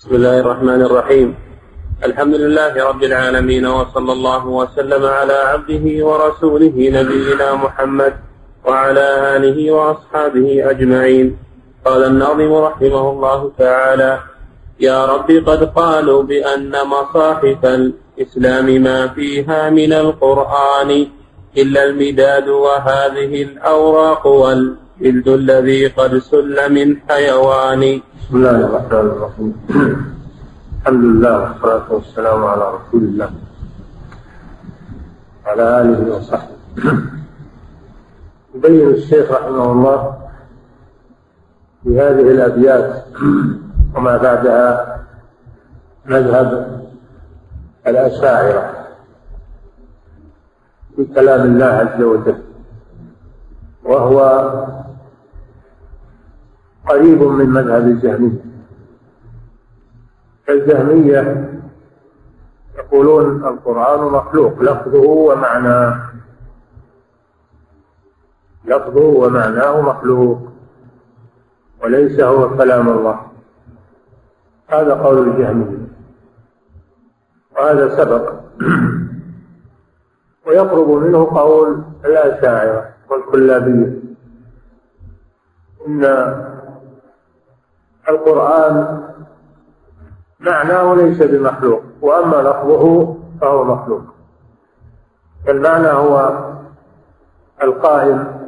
بسم الله الرحمن الرحيم. الحمد لله رب العالمين وصلى الله وسلم على عبده ورسوله نبينا محمد وعلى آله وأصحابه أجمعين. قال الناظم رحمه الله تعالى يا رب قد قالوا بأن مصاحف الإسلام ما فيها من القرآن إلا المداد وهذه الأوراق والجلد الذي قد سل من حيوان. بسم الله الرحمن الرحيم. الحمد لله والصلاة والسلام على رسول الله. وعلى آله وصحبه. يبين الشيخ رحمه الله في هذه الأبيات وما بعدها مذهب الأشاعرة في كلام الله عز وجل وهو قريب من مذهب الجهمية. الجهمية يقولون القرآن مخلوق لفظه ومعناه. لفظه ومعناه مخلوق وليس هو كلام الله. هذا قول الجهمية. وهذا سبق. ويقرب منه قول الأشاعرة والكلابية. إن القرآن معناه ليس بمخلوق وأما لفظه فهو مخلوق. فالمعنى هو القائم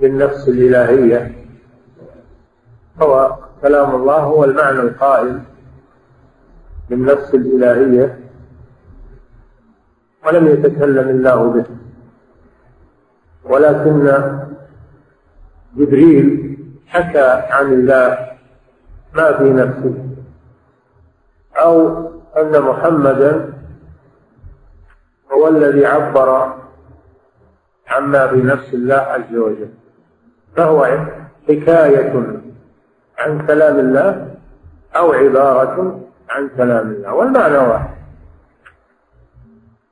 بالنفس الإلهية هو كلام الله هو المعنى القائم بالنفس الإلهية ولم يتكلم الله به. ولكن جبريل حكى عن الله ما في نفسه. أو أن محمدا هو الذي عبر عما في نفس الله عز وجل. فهو حكاية عن كلام الله أو عبارة عن كلام الله. والمعنى واحد.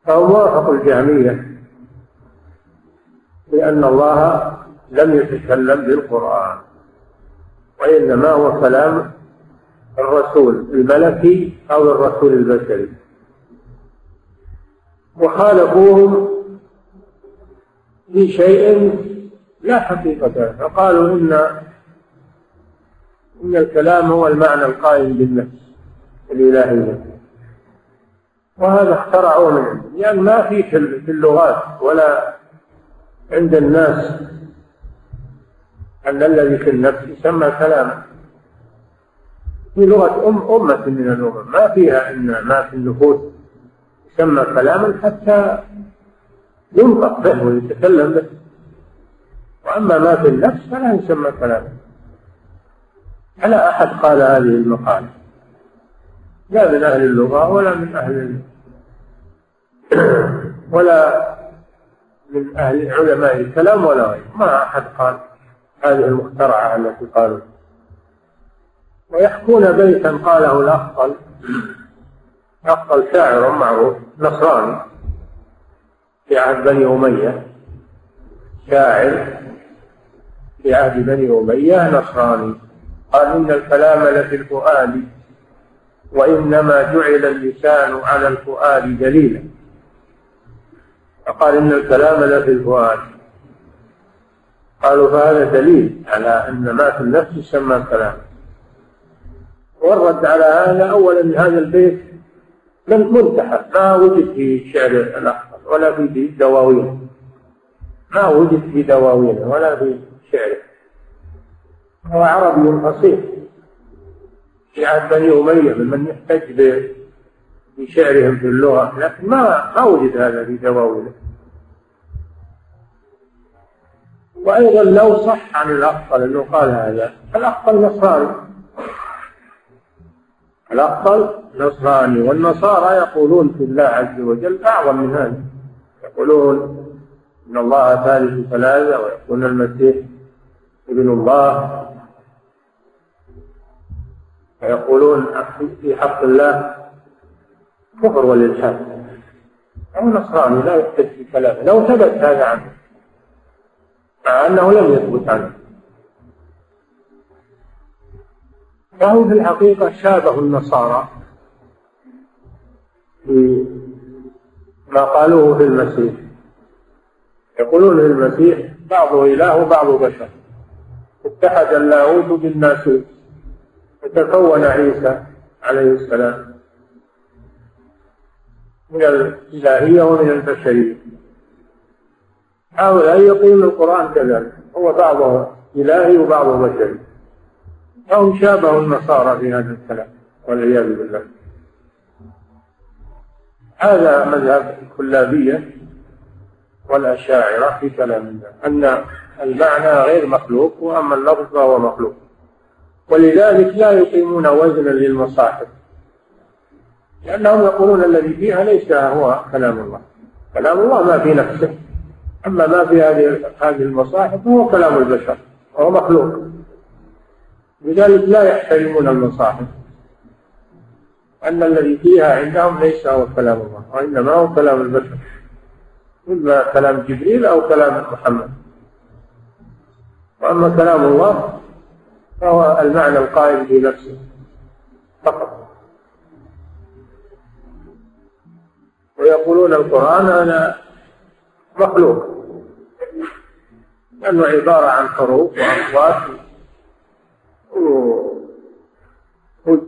فهو موافق الجهمية لأن الله لم يتكلم بالقرآن. وإنما هو كلام الرسول الملكي أو الرسول البشري. وخالفوهم في شيء لا حقيقة فقالوا إن إن الكلام هو المعنى القائم بالنفس الإلهية وهذا اخترعوه من عندهم. يعني ما في في اللغات ولا عند الناس أن الذي في النفس يسمى كلاما. في لغة أم أمة من الأمم ما فيها إن ما في النفوس يسمى كلاما حتى ينطق به ويتكلم به. وأما ما في النفس فلا يسمى كلاما. على أحد قال هذه المقالة. لا من أهل اللغة ولا من أهل ولا من أهل علماء الكلام ولا غيره. ما أحد قال. هذه المخترعة التي قالوا. ويحكون بيتا قاله الأخطل أخطل شاعر معروف نصراني. في عهد بني أمية. شاعر في عهد بني أمية نصراني. قال إن الكلام لفي الفؤاد وإنما جعل اللسان على الفؤاد دليلا. فقال إن الكلام لفي الفؤاد قالوا فهذا دليل على أن ما في النفس يسمى كلام والرد على هذا أولا هذا البيت من منتحى ما وجد في شعر الأخضر ولا في دواوين. ما وجد في دواوينه ولا في شعره هو عربي فصيح. في عهد بني أمية ممن يحتج بشعرهم في اللغة لكن ما ما وجد هذا في دواوينه وأيضا لو صح عن الأخطل أنه قال هذا الأخطل نصراني. الأخطل نصراني. والنصارى يقولون في الله عز وجل أعظم من هذا. يقولون إن الله ثالث ثلاثة ويقولون المسيح ابن الله. ويقولون في حق الله كفر والإلحاد أو نصراني لا يحتج في كلامه. لو ثبت هذا عنه. أنه لم يثبت عنه. فهو في الحقيقة شابه النصارى في ما قالوه في المسيح. يقولون في المسيح بعضه إله وبعض بشر. اتحد اللاهوت بالناسوت. وتكون عيسى عليه السلام. من الإلهية ومن البشرية. هؤلاء يقولون القرآن كذلك. هو بعضه إلهي وبعضه بشري فهم شابه النصارى في هذا الكلام والعياذ بالله. هذا مذهب الكلابية والأشاعرة في كلام الله أن المعنى غير مخلوق وأما اللفظ فهو مخلوق. ولذلك لا يقيمون وزنا للمصاحف. لأنهم يقولون الذي فيها ليس هو كلام الله. كلام الله ما في نفسه. أما ما في هذه هذه المصاحف هو كلام البشر وهو مخلوق. لذلك لا يحترمون المصاحف. أن الذي فيها عندهم ليس هو كلام الله وإنما هو كلام البشر. إما كلام جبريل أو كلام محمد. وأما كلام الله فهو المعنى القائم في نفسه فقط. ويقولون القرآن هذا مخلوق. لأنه عبارة عن حروف وأصوات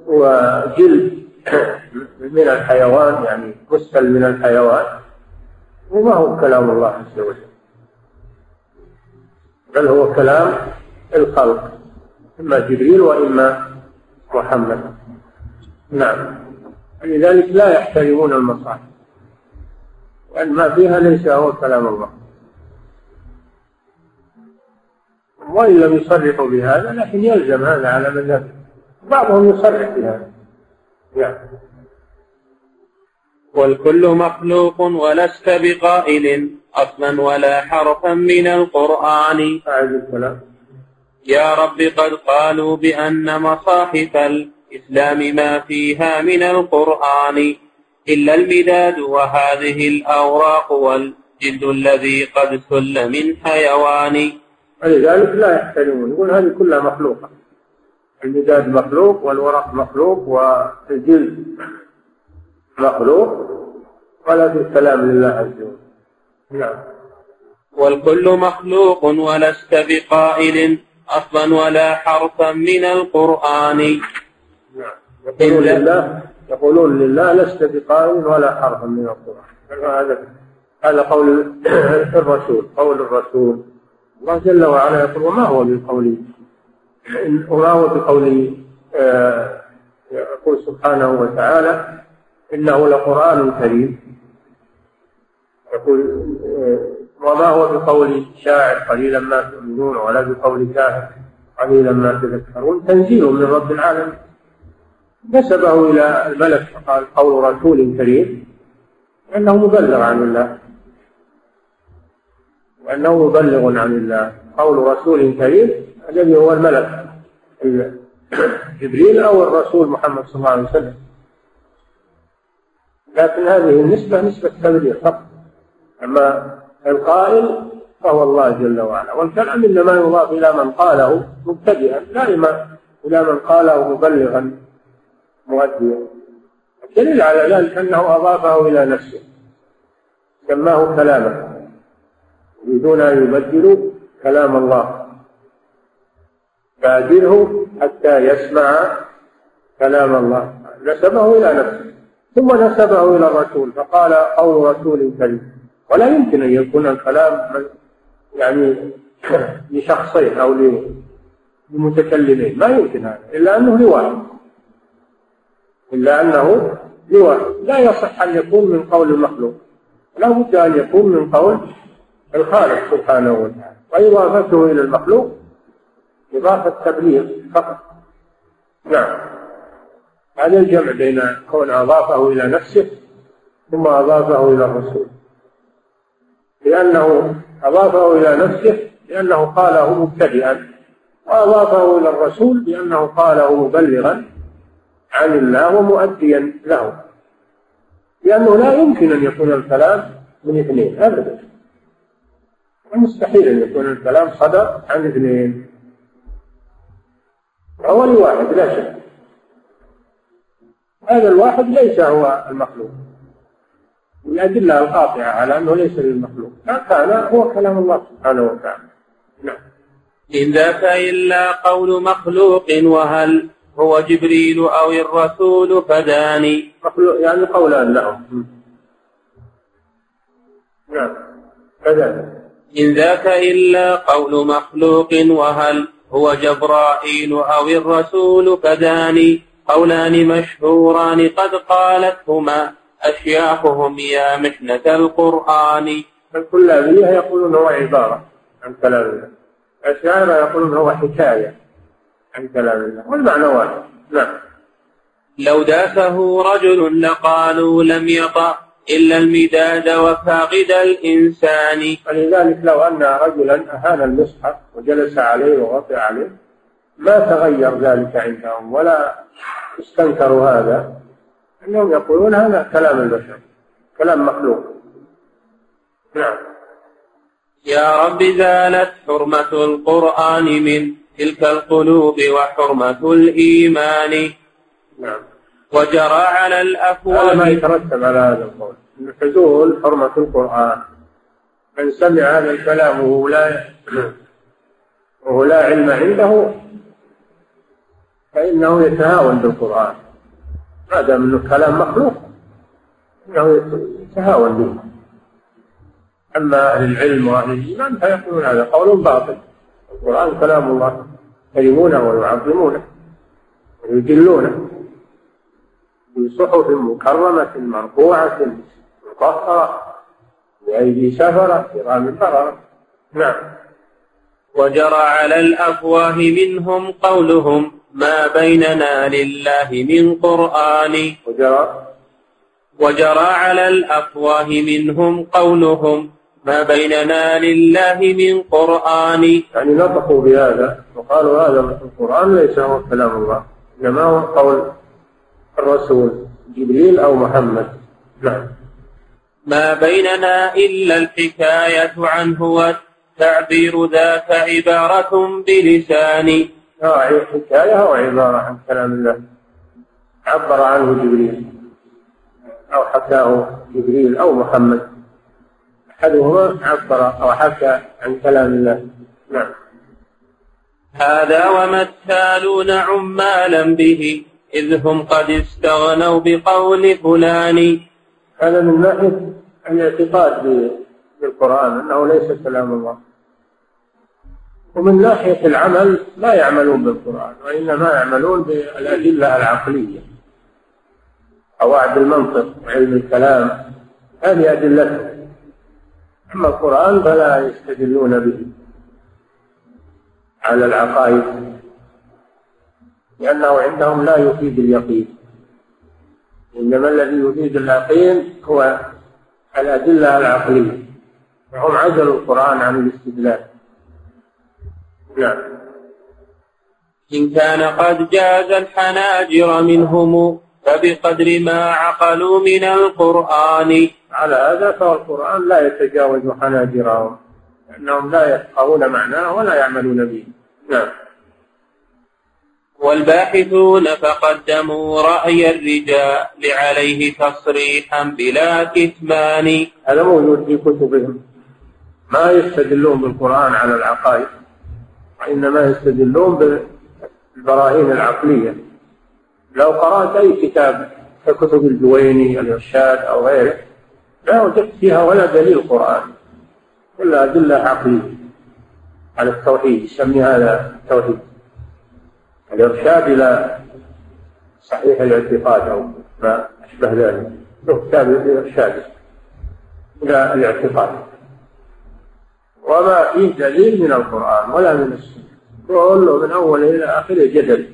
وجلد من الحيوان يعني مسل من الحيوان وما هو كلام الله عز وجل. بل هو كلام الخلق إما جبريل وإما محمد. نعم. لذلك لا يحترمون المصاحف. وأن ما فيها ليس هو كلام الله. وإن لم يصرحوا بهذا لكن يلزم هذا على مذهب بعضهم يصرح بهذا. يعني والكل مخلوق ولست بقائل أصلا ولا حرفا من القرآن. يا رب قد قالوا بأن مصاحف الإسلام ما فيها من القرآن. إلا المداد وهذه الأوراق والجلد الذي قد سل من حيوان. ولذلك لا يحترمون يقول هذه كلها مخلوقة. المداد مخلوق والورق مخلوق والجلد مخلوق. ولا في الكلام لله عز وجل. نعم. والكل مخلوق ولست بقائل أصلا ولا حرفا من القرآن. نعم. يقولون لله يقولون لله لست بقائل ولا حرفا من القرآن. هذا هذا قول الرسول قول الرسول. الله جل وعلا يقول وما هو بقول وما هو بقول آه، يقول سبحانه وتعالى إنه لقرآن كريم. يقول آه، وما هو بقول شاعر قليلا ما تؤمنون ولا بقول كاهن قليلا ما تذكرون. تنزيل من رب العالمين. نسبه إلى الملك فقال قول رسول كريم أنه مبلغ عن الله. وأنه مبلغ عن الله. قول رسول كريم الذي هو الملك جبريل أو الرسول محمد صلى الله عليه وسلم. لكن هذه النسبة نسبة تبليغ فقط. أما القائل فهو الله جل وعلا. والكلام إنما يضاف إلى من قاله مبتدئا لا إلى من قاله مبلغا. مؤديا الدليل على ذلك أنه أضافه إلى نفسه. سماه كلاما. يريدون أن يبدلوا كلام الله. فأجره حتى يسمع كلام الله. نسبه إلى نفسه. ثم نسبه إلى الرسول. فقال قول رسول كريم. ولا يمكن أن يكون الكلام يعني لشخصين أو لمتكلمين. ما يمكن هذا إلا أنه لواحد. إلا أنه لواحد لا يصح أن يكون من قول المخلوق. لا بد أن يكون من قول الخالق سبحانه وتعالى. وإضافته إلى المخلوق إضافة تبليغ فقط. نعم. هذا الجمع بين كون أضافه إلى نفسه ثم أضافه إلى الرسول. لأنه أضافه إلى نفسه لأنه قاله مبتدئا وأضافه إلى الرسول لأنه قاله مبلغا. عن الله ومؤديا له. لأنه لا يمكن أن يكون الكلام من اثنين أبدا. مستحيل أن يكون الكلام صدر عن اثنين. هو لواحد لا شك. هذا الواحد ليس هو المخلوق. الأدلة القاطعة على أنه ليس للمخلوق. كان هو كلام الله سبحانه وتعالى. نعم. إن ذاك إلا قول مخلوق وهل هو جبريل أو الرسول فداني. يعني قولان لهم. نعم. كذلك إن ذاك إلا قول مخلوق وهل هو جبرائيل أو الرسول فداني. قولان مشهوران قد قالتهما. أشياخهم يا محنة القرآن. الكلابية يقولون هو عبارة عن كلام الأشاعرة يقولون هو حكاية. عن كلام الله والمعنى واحد نعم لو داسه رجل لقالوا لم يطأ إلا المداد وفاقد الإنسان. ولذلك لو أن رجلا أهان المصحف وجلس عليه وغطى عليه ما تغير ذلك عندهم ولا استنكروا هذا. أنهم يقولون هذا كلام البشر كلام مخلوق. نعم. يا رب زالت حرمة القرآن من تلك القلوب وحرمة الإيمان. نعم. وجرى على الأفواه هذا ما يترتب على هذا القول. أن حزول حرمة القرآن. من سمع هذا الكلام وهو لا وهو لا علم عنده فإنه يتهاون بالقرآن. ما دام أنه كلام مخلوق إنه يتهاون به. أما أهل العلم وأهل الإيمان فيقولون هذا قول باطل. القرآن كلام الله يكرمونه ويعظمونه ويجلونه في صحف مكرمة مرفوعة مطهرة بأيدي سفرة كرام بررة نعم. وجرى على الأفواه منهم قولهم ما بيننا لله من قرآن. وجرى. وجرى على الأفواه منهم قولهم ما بيننا لله من قرآن. يعني نطقوا بهذا. وقالوا هذا القرآن ليس هو كلام الله. إنما هو قول الرسول جبريل أو محمد. نعم. ما بيننا إلا الحكاية عنه والتعبير ذاك عبارة بلسان. آه حكاية أو عبارة عن كلام الله. عبر عنه جبريل. أو حكاه جبريل أو محمد. أحدهما عبر أو حكى عن كلام الله. نعم. هذا وما التالون عمالا به إذ هم قد استغنوا بقول فلان. هذا من ناحية الاعتقاد بالقرآن أنه ليس كلام الله. ومن ناحية العمل لا يعملون بالقرآن وإنما يعملون بالأدلة العقلية. قواعد المنطق وعلم الكلام هذه أدلتهم. أما القرآن فلا يستدلون به على العقائد لأنه عندهم لا يفيد اليقين. إنما الذي يفيد اليقين هو الأدلة العقلية. وهم عزلوا القرآن عن الاستدلال. نعم. إن كان قد جاز الحناجر منهم فبقدر ما عقلوا من القرآن. على هذا فهو القرآن لا يتجاوز حناجرهم لأنهم لا يفقهون معناه ولا يعملون به. نعم. والباحثون فقدموا رأي الرجال عليه تصريحا بلا كتمان. هذا موجود في كتبهم. ما يستدلون بالقرآن على العقائد وإنما يستدلون بالبراهين العقلية. لو قرأت أي كتاب ككتب الجويني الإرشاد أو غيره لا وجدت فيها ولا دليل قرآن إلا أدلة عقلية على التوحيد يسمي هذا التوحيد. الإرشاد إلى صحيح الاعتقاد أو ما أشبه ذلك له كتاب الإرشاد إلى الاعتقاد. وما فيه دليل من القرآن ولا من السنة. كله من أول إلى آخره جدل.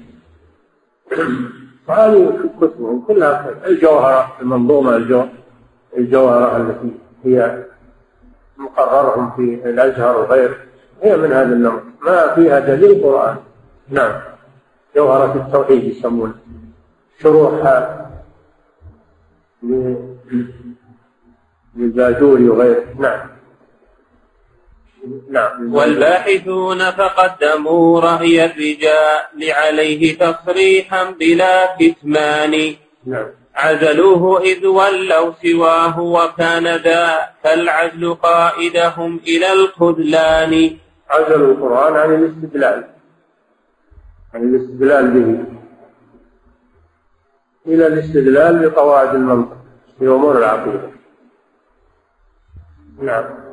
وهذه كتبهم كلها الجوهرة المنظومة الجوهرة التي هي مقررهم في الأزهر وغيره هي من هذا النوع. ما فيها دليل قرآن. نعم. جوهرة التوحيد يسمونه شروحها للباجوري وغيره نعم. نعم. والباحثون فقدموا رأي الرجال عليه تصريحا بلا كتمان. نعم. عزلوه إذ ولوا سواه وكان ذاك العزل قائدهم إلى الخذلان. عزلوا القرآن عن الاستدلال. عن الاستدلال به. إلى الاستدلال بقواعد المنطق في أمور العقيدة. نعم.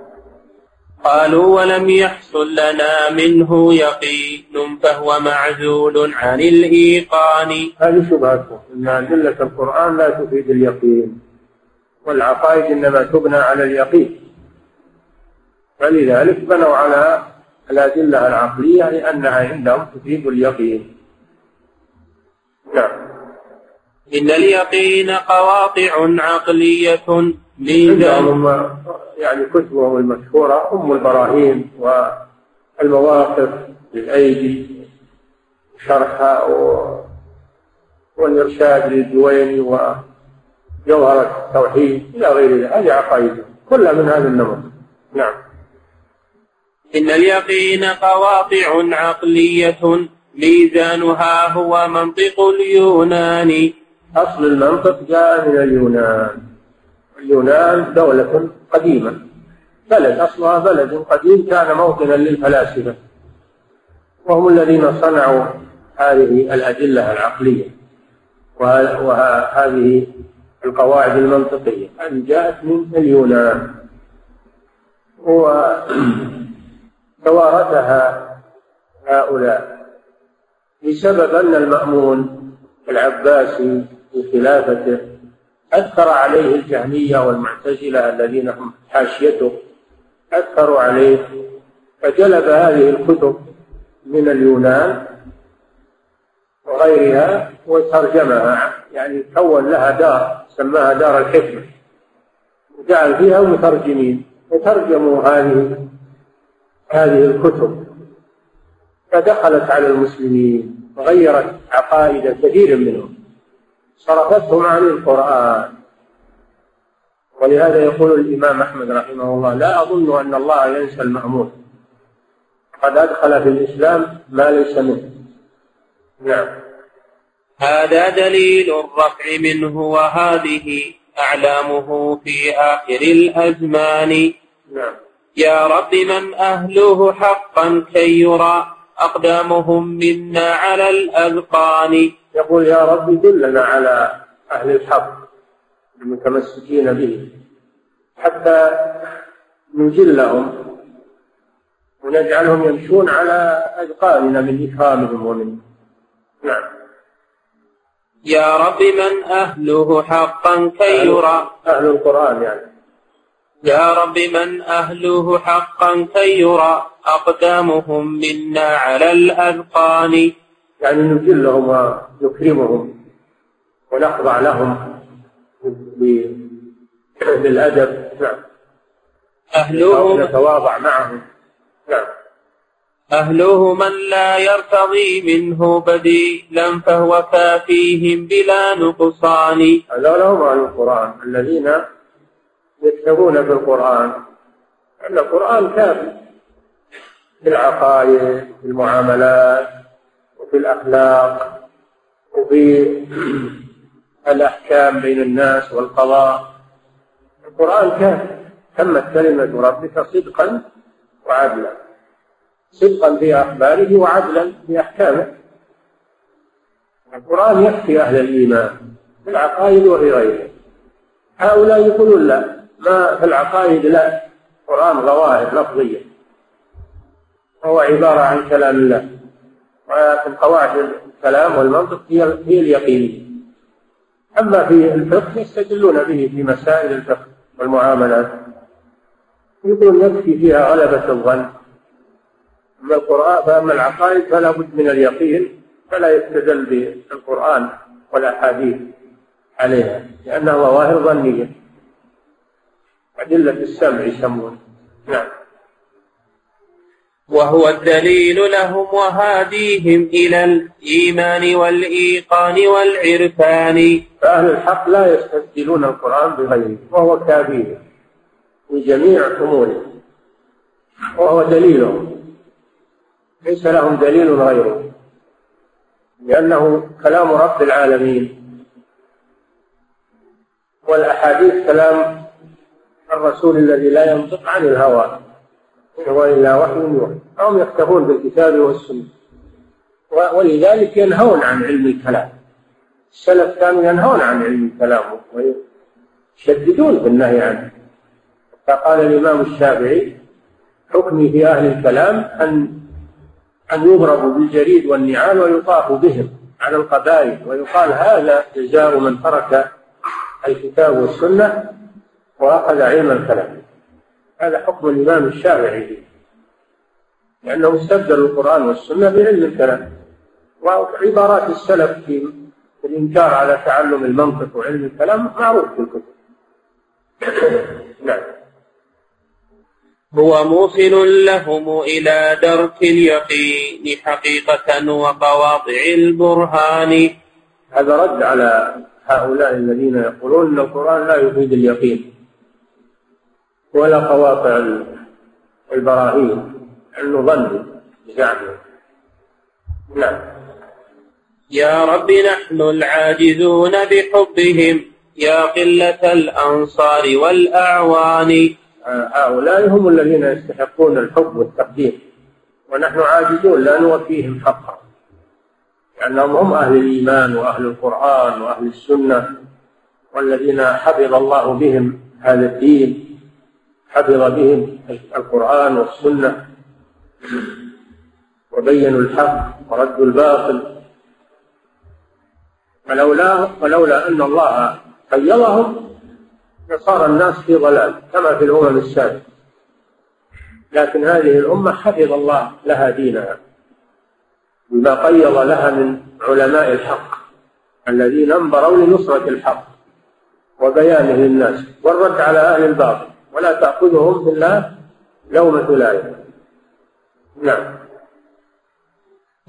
قالوا ولم يحصل لنا منه يقين فهو معزول عن الإيقان. هذه شبهتهم أن أدلة القرآن لا تفيد اليقين. والعقائد إنما تبنى على اليقين. فلذلك بنوا على الأدلة العقلية لأنها عندهم تفيد اليقين. نعم. إن اليقين قواطع عقلية. عندهم يعني كتبهم المشهورة أم البراهين والمواقف للأيدي شرحها والإرشاد للجويني وجوهرة التوحيد إلى غير ذلك هذه عقائدهم كلها من هذا النمط نعم. إن اليقين قواطع عقلية ميزانها هو منطق اليونان. أصل المنطق جاء من اليونان. اليونان دولة قديمة. بلد أصلها بلد قديم كان موطنا للفلاسفة. وهم الذين صنعوا هذه الأدلة العقلية. وهذه القواعد المنطقية. هذه جاءت من اليونان. وتوارثها هؤلاء. بسبب أن المأمون العباسي في خلافته أثر عليه الجهمية والمعتزلة الذين هم حاشيته. أثروا عليه. فجلب هذه الكتب من اليونان وغيرها وترجمها. يعني كون لها دار سماها دار الحكمة. وجعل فيها مترجمين. وترجموا هذه هذه الكتب. فدخلت على المسلمين وغيرت عقائد كثير منهم. صرفتهم عن القرآن. ولهذا يقول الإمام أحمد رحمه الله لا أظن أن الله ينسى المأمون. قد أدخل في الإسلام ما ليس منه. نعم. هذا دليل الرفع منه وهذه أعلامه في آخر الأزمان. نعم. يا رب من أهله حقا كي يرى أقدامهم منا على الأذقان. يقول يا رب دلنا على أهل الحق المتمسكين به حتى نجلهم ونجعلهم يمشون على أذقاننا من إكرامهم ومن نعم. يا رب من أهله حقا كي يرى. أهل القرآن يعني. يا رب من أهله حقا كي يرى. أقدامهم منا على الأذقان. يعني نجلهم ونكرمهم ونخضع لهم بالأدب. نعم. أهله نتواضع معهم. نعم. أهله من لا يرتضي منه بديلا فهو كافيهم بلا نقصان. هذول هم أهل القرآن. الذين يكتبون بالقرآن أن القرآن كافي. في العقائد في المعاملات. وفي الأخلاق وفي الأحكام بين الناس والقضاء. القرآن كافي تمت كلمة ربك صدقا وعدلا. صدقا في أخباره وعدلا في أحكامه. القرآن يكفي أهل الإيمان في العقائد وفي غيرها هؤلاء يقولون لا ما في العقائد لا. القرآن ظواهر لفظية. هو عبارة عن كلام الله. ولكن قواعد الكلام والمنطق هي هي اليقينية أما في الفقه يستدلون به في مسائل الفقه والمعاملات يقولون يكفي فيها غلبة الظن. أما القرآن فأما العقائد فلا بد من اليقين فلا يستدل بالقرآن والأحاديث عليها لأنها ظواهر ظنية. أدلة السمع يسمون. نعم. وهو الدليل لهم وهاديهم إلى الإيمان والإيقان والعرفان. فأهل الحق لا يستبدلون القرآن بغيره وهو كافيه في جميع أموره وهو دليلهم ليس لهم دليل غيره لأنه كلام رب العالمين والأحاديث كلام الرسول الذي لا ينطق عن الهوى. هو إلا وحي يوحى هم يكتفون بالكتاب والسنة. ولذلك ينهون عن علم الكلام. السلف كانوا ينهون عن علم الكلام ويشددون في النهي عنه. فقال الإمام الشافعي حكمي في أهل الكلام أن أن يضربوا بالجريد والنعال ويطاف بهم على القبائل. ويقال هذا جزاء من ترك الكتاب والسنة وأخذ علم الكلام. هذا حكم الإمام الشافعي. لأنه استبدلوا القرآن والسنة بعلم الكلام. وعبارات السلف في الإنكار على تعلم المنطق وعلم الكلام معروف في الكتب. نعم. هو موصل لهم إلى درك اليقين حقيقة وقواطع البرهان. هذا رد على هؤلاء الذين يقولون أن القرآن لا يفيد اليقين. ولا قواطع البراهين ظن زعمه نعم. يا رب نحن العاجزون بحبهم يا قلة الأنصار والأعوان. هؤلاء هم الذين يستحقون الحب والتقدير ونحن عاجزون لا نوفيهم حقا. لأنهم هم أهل الإيمان وأهل القرآن وأهل السنة والذين حفظ الله بهم هذا الدين. حفظ بهم القرآن والسنة وبينوا الحق وردوا الباطل. ولولا ولولا أن الله قيضهم لصار الناس في ضلال كما في الأمم السابقة. لكن هذه الأمة حفظ الله لها دينها بما قيض لها من علماء الحق الذين انبروا لنصرة الحق وبيانه للناس والرد على أهل الباطل. ولا تأخذهم إلا لومة لائم نعم.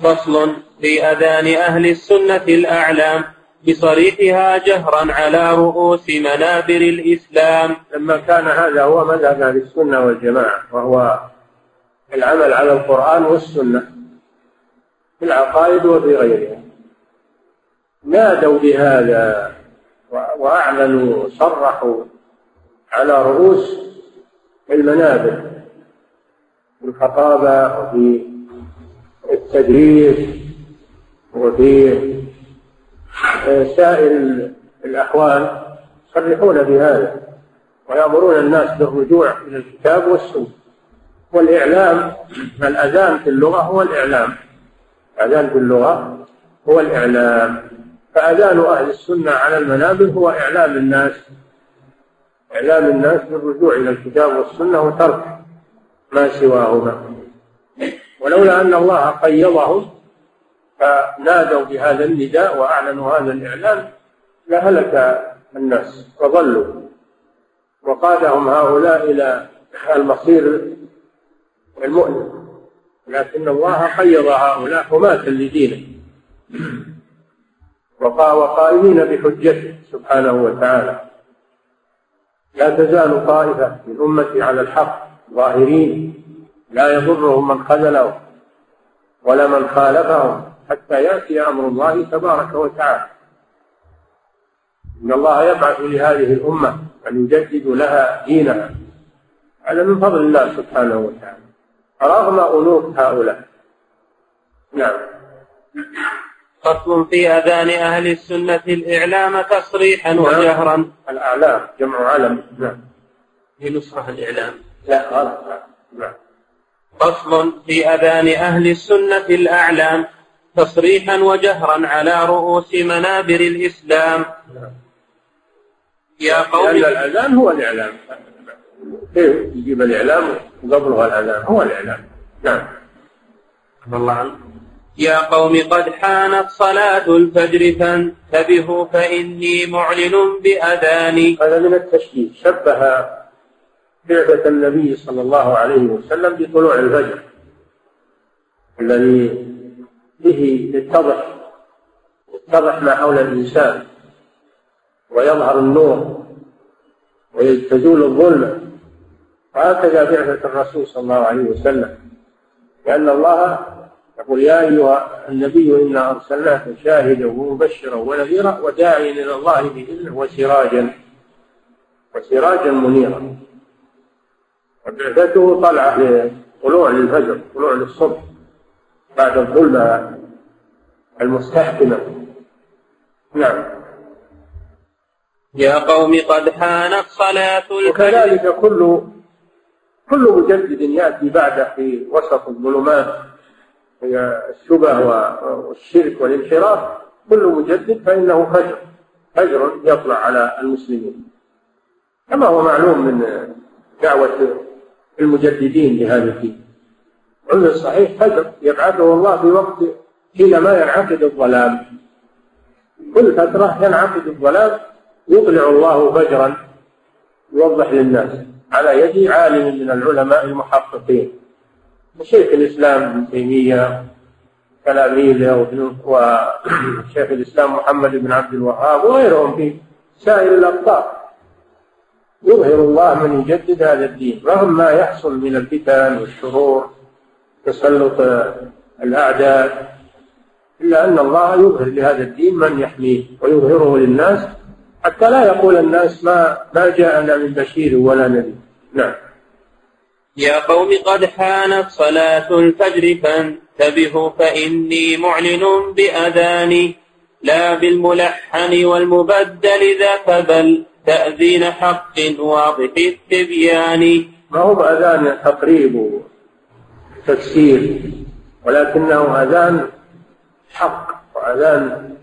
فصل في أذان أهل السنة الأعلام بصريحها جهرا على رؤوس منابر الإسلام. لما كان هذا هو مذهب أهل السنة والجماعة وهو العمل على القرآن والسنة في العقائد وفي غيرها. نادوا بهذا وأعلنوا صرحوا. على رؤوس المنابر في الخطابة وفي التدريس وفي سائر الأحوال يصرحون بهذا ويأمرون الناس بالرجوع إلى الكتاب والسنة. والإعلام الأذان في اللغة هو الإعلام. الأذان في اللغة هو الإعلام. فأذان أهل السنة على المنابر هو إعلام الناس. إعلام الناس بالرجوع إلى الكتاب والسنة وترك ما سواهما. ولولا أن الله قيضهم فنادوا بهذا النداء وأعلنوا هذا الإعلان لهلك الناس وضلوا. وقادهم هؤلاء إلى المصير المؤلم. لكن الله قيض هؤلاء حماة لدينه. وقائمين بحجته سبحانه وتعالى. لا تزال طائفة من أمتي على الحق ظاهرين لا يضرهم من خذلهم ولا من خالفهم حتى يأتي أمر الله تبارك وتعالى. إن الله يبعث لهذه الأمة أن يجدد لها دينها. هذا من فضل الله سبحانه وتعالى. رغم أنوف هؤلاء؟ نعم. فصل في أذان أهل السنة الإعلام تصريحا نعم. وجهرا. الأعلام جمع علم نعم. نسخة الإعلام. لا غلط. نعم. فصل في أذان أهل السنة الأعلام تصريحا وجهرا على رؤوس منابر الإسلام. يا قوم. لأن الأذان هو الإعلام. كيف يجيب الإعلام وقبلها الأذان؟ هو الإعلام. نعم. الله. عنه يا قوم قد حانت صلاة الفجر فانتبهوا فإني معلن بأذاني هذا من التشبيه شبه بعثة النبي صلى الله عليه وسلم بطلوع الفجر. الذي به يتضح يتضح ما حول الإنسان. ويظهر النور. وتزول الظلمة وهكذا بعثة الرسول صلى الله عليه وسلم. لأن الله يقول يا أيها النبي إنا أرسلناك شاهدا ومبشرا ونذيرا وداعيا إلى الله بإذنه وسراجا وسراجا منيرا. وبعثته طلعة طلوع للفجر طلوع للصبح بعد الظلمة المستحكمة. نعم. يا قوم قد حانت صلاة الفجر. وكذلك كل كل مجدد يأتي بعده في وسط الظلمات. الشبه والشرك والانحراف كل مجدد فإنه فجر. فجر يطلع على المسلمين. كما هو معلوم من دعوة المجددين لهذا الدين. علم الصحيح فجر يبعثه الله في وقت حينما ينعقد الظلام. كل فترة ينعقد الظلام يطلع الله فجرا يوضح للناس. على يد عالم من العلماء المحققين. وشيخ الإسلام ابن تيمية تلاميذه وشيخ الإسلام محمد بن عبد الوهاب وغيرهم في سائر الأقطار. يظهر الله من يجدد هذا الدين رغم ما يحصل من الفتن والشرور تسلط الأعداء إلا أن الله يظهر لهذا الدين من يحميه ويظهره للناس حتى لا يقول الناس ما ما جاءنا من بشير ولا نذير. نعم. يا قوم قد حانت صلاة الفجر فانتبهوا فإني معلن بأذاني لا بالملحن والمبدل ذاك بل تأذين حق واضح التبيان. ما هو أذان تقريب تفسير؟ ولكنه أذان حق وأذان.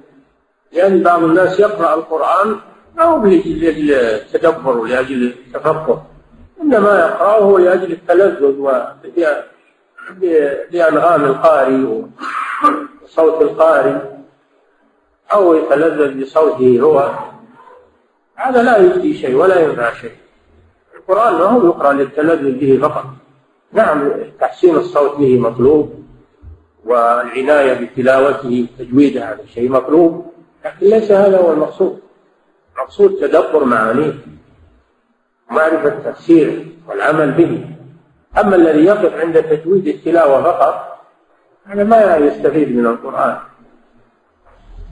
يعني بعض الناس يقرأ القرآن أو لأجل التدبر ولأجل التفقه إنما يقرأه لأجل التلذذ بأنغام القارئ وصوت القارئ أو يتلذذ بصوته هو. هذا لا يفيد شيء ولا ينفع شيء. القرآن ما هو يقرأ للتلذذ به فقط. نعم تحسين الصوت به مطلوب والعناية بتلاوته تجويده هذا شيء مطلوب لكن ليس هذا هو المقصود. المقصود تدبر معانيه. معرفة التفسير والعمل به. أما الذي يقف عند تجويد التلاوة فقط هذا ما يستفيد من القرآن.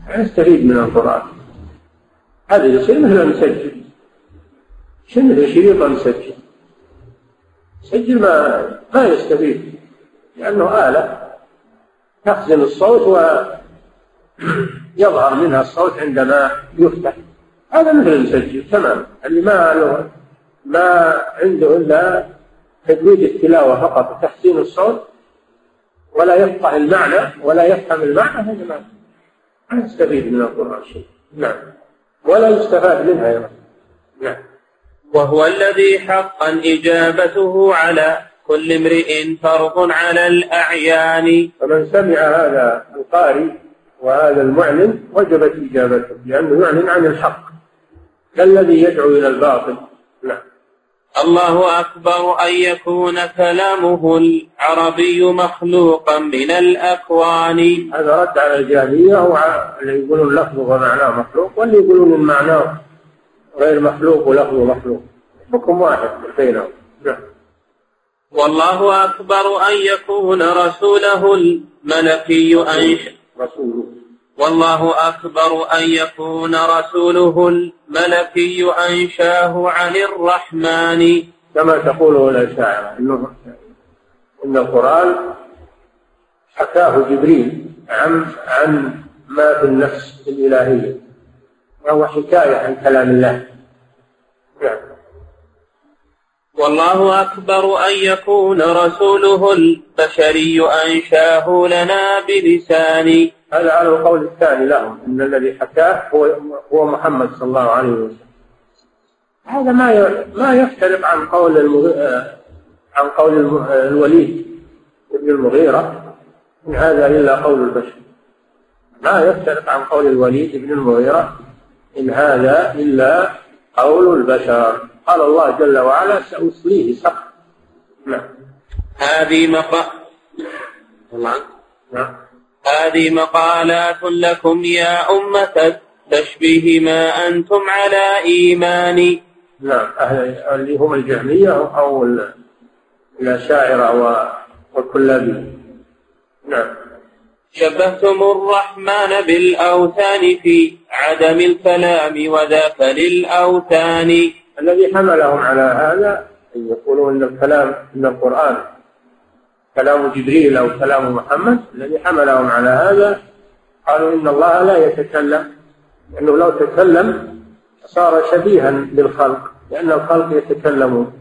ما يستفيد من القرآن. هذا يصير مثل المسجل شنو شريط مسجل سجل ما ما يستفيد لأنه آلة. تخزن الصوت ويظهر منها الصوت عندما يفتح. هذا مثل المسجل تمام. اللي ما له ما عنده إلا تجويد التلاوة فقط وتحسين الصوت ولا يفقه المعنى ولا يفهم المعنى هذا ما يستفيد من القرآن شيء نعم. ولا يستفاد منها يا نعم. وهو الذي حقا إجابته على كل امرئ فرض على الأعيان. فمن سمع هذا القارئ وهذا المعلن وجبت إجابته لأنه يعلن عن الحق كالذي يدعو إلى الباطل. نعم. الله أكبر أن يكون كلامه العربي مخلوقا من الأكوان. هذا رد على الجاهلية اللي يقولون لفظه ومعناه مخلوق واللي يقولون معناه غير مخلوق ولفظه مخلوق. حكم واحد بينهم. نعم. والله أكبر أن يكون رسوله الملكي أن رسوله. والله أكبر أن يكون رسوله الملكي أنشاه عن الرحمن. كما تقوله الأشاعرة إنه إن القرآن حكاه جبريل عن عن ما في النفس الإلهية وهو حكاية عن كلام الله نعم والله أكبر أن يكون رسوله البشري أنشاه لنا بلسان. هذا على القول الثاني لهم إن الذي حكاه هو هو محمد صلى الله عليه وسلم. هذا ما ما يختلف عن قول عن قول الوليد بن المغيرة إن هذا إلا قول البشر. ما يختلف عن قول الوليد بن المغيرة إن هذا إلا قول البشر. قال الله جل وعلا سأصليه سقر نعم. هذه مقا نعم. هذه مقالات لكم يا أمة التشبيه ما أنتم على إيمان. نعم. اللي هم الجهمية أو الأشاعرة والكلابية. نعم. شبهتم الرحمن بالأوثان في عدم الكلام وذاك للأوثان. الذي حملهم على هذا أن يقولوا أن الكلام أن القرآن كلام جبريل أو كلام محمد الذي حملهم على هذا قالوا إن الله لا يتكلم لأنه لو تكلم صار شبيها بالخلق لأن الخلق يتكلمون.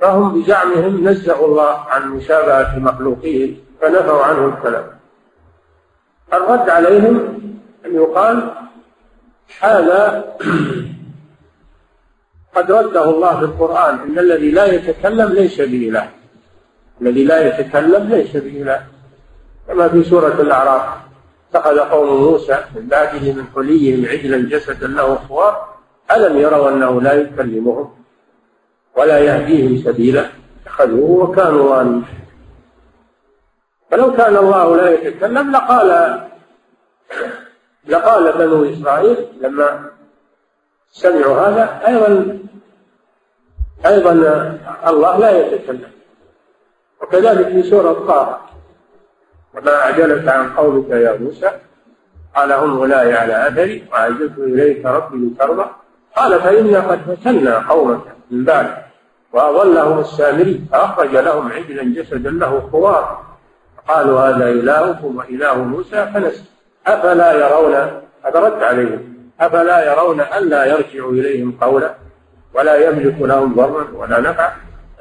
فهم بزعمهم نزهوا الله عن مشابهة مخلوقه فنفوا عنه الكلام. الرد عليهم أن يقال هذا قد رده الله في القرآن إن الذي لا يتكلم ليس بإله الذي لا يتكلم ليس بإله كما في سورة الأعراف اتخذ قوم موسى من بعده من حليهم عجلا جسدا له خوار ألم يروا أنه لا يكلمهم ولا يهديهم سبيلا اتخذوه وكانوا ظالمين. فلو كان الله لا يتكلم لقال لقال بنو إسرائيل لما سمعوا هذا أيضا أيضا الله لا يتكلم. وكذلك في سورة طه وما أعجلك عن قولك يا موسى قال هم أولئك على أثري وعجلت إليك ربي لترضى. قال فإنا قد فتنا قومك من بعد وأضلهم السامري فأخرج لهم عجلا جسدا له خوار. قالوا هذا إلهكم وإله موسى فنسي. أفلا يرون هذا رد عليهم؟ أفلا يرون ألا يرجع إليهم قولا ولا يملك لهم ضرا ولا نفعا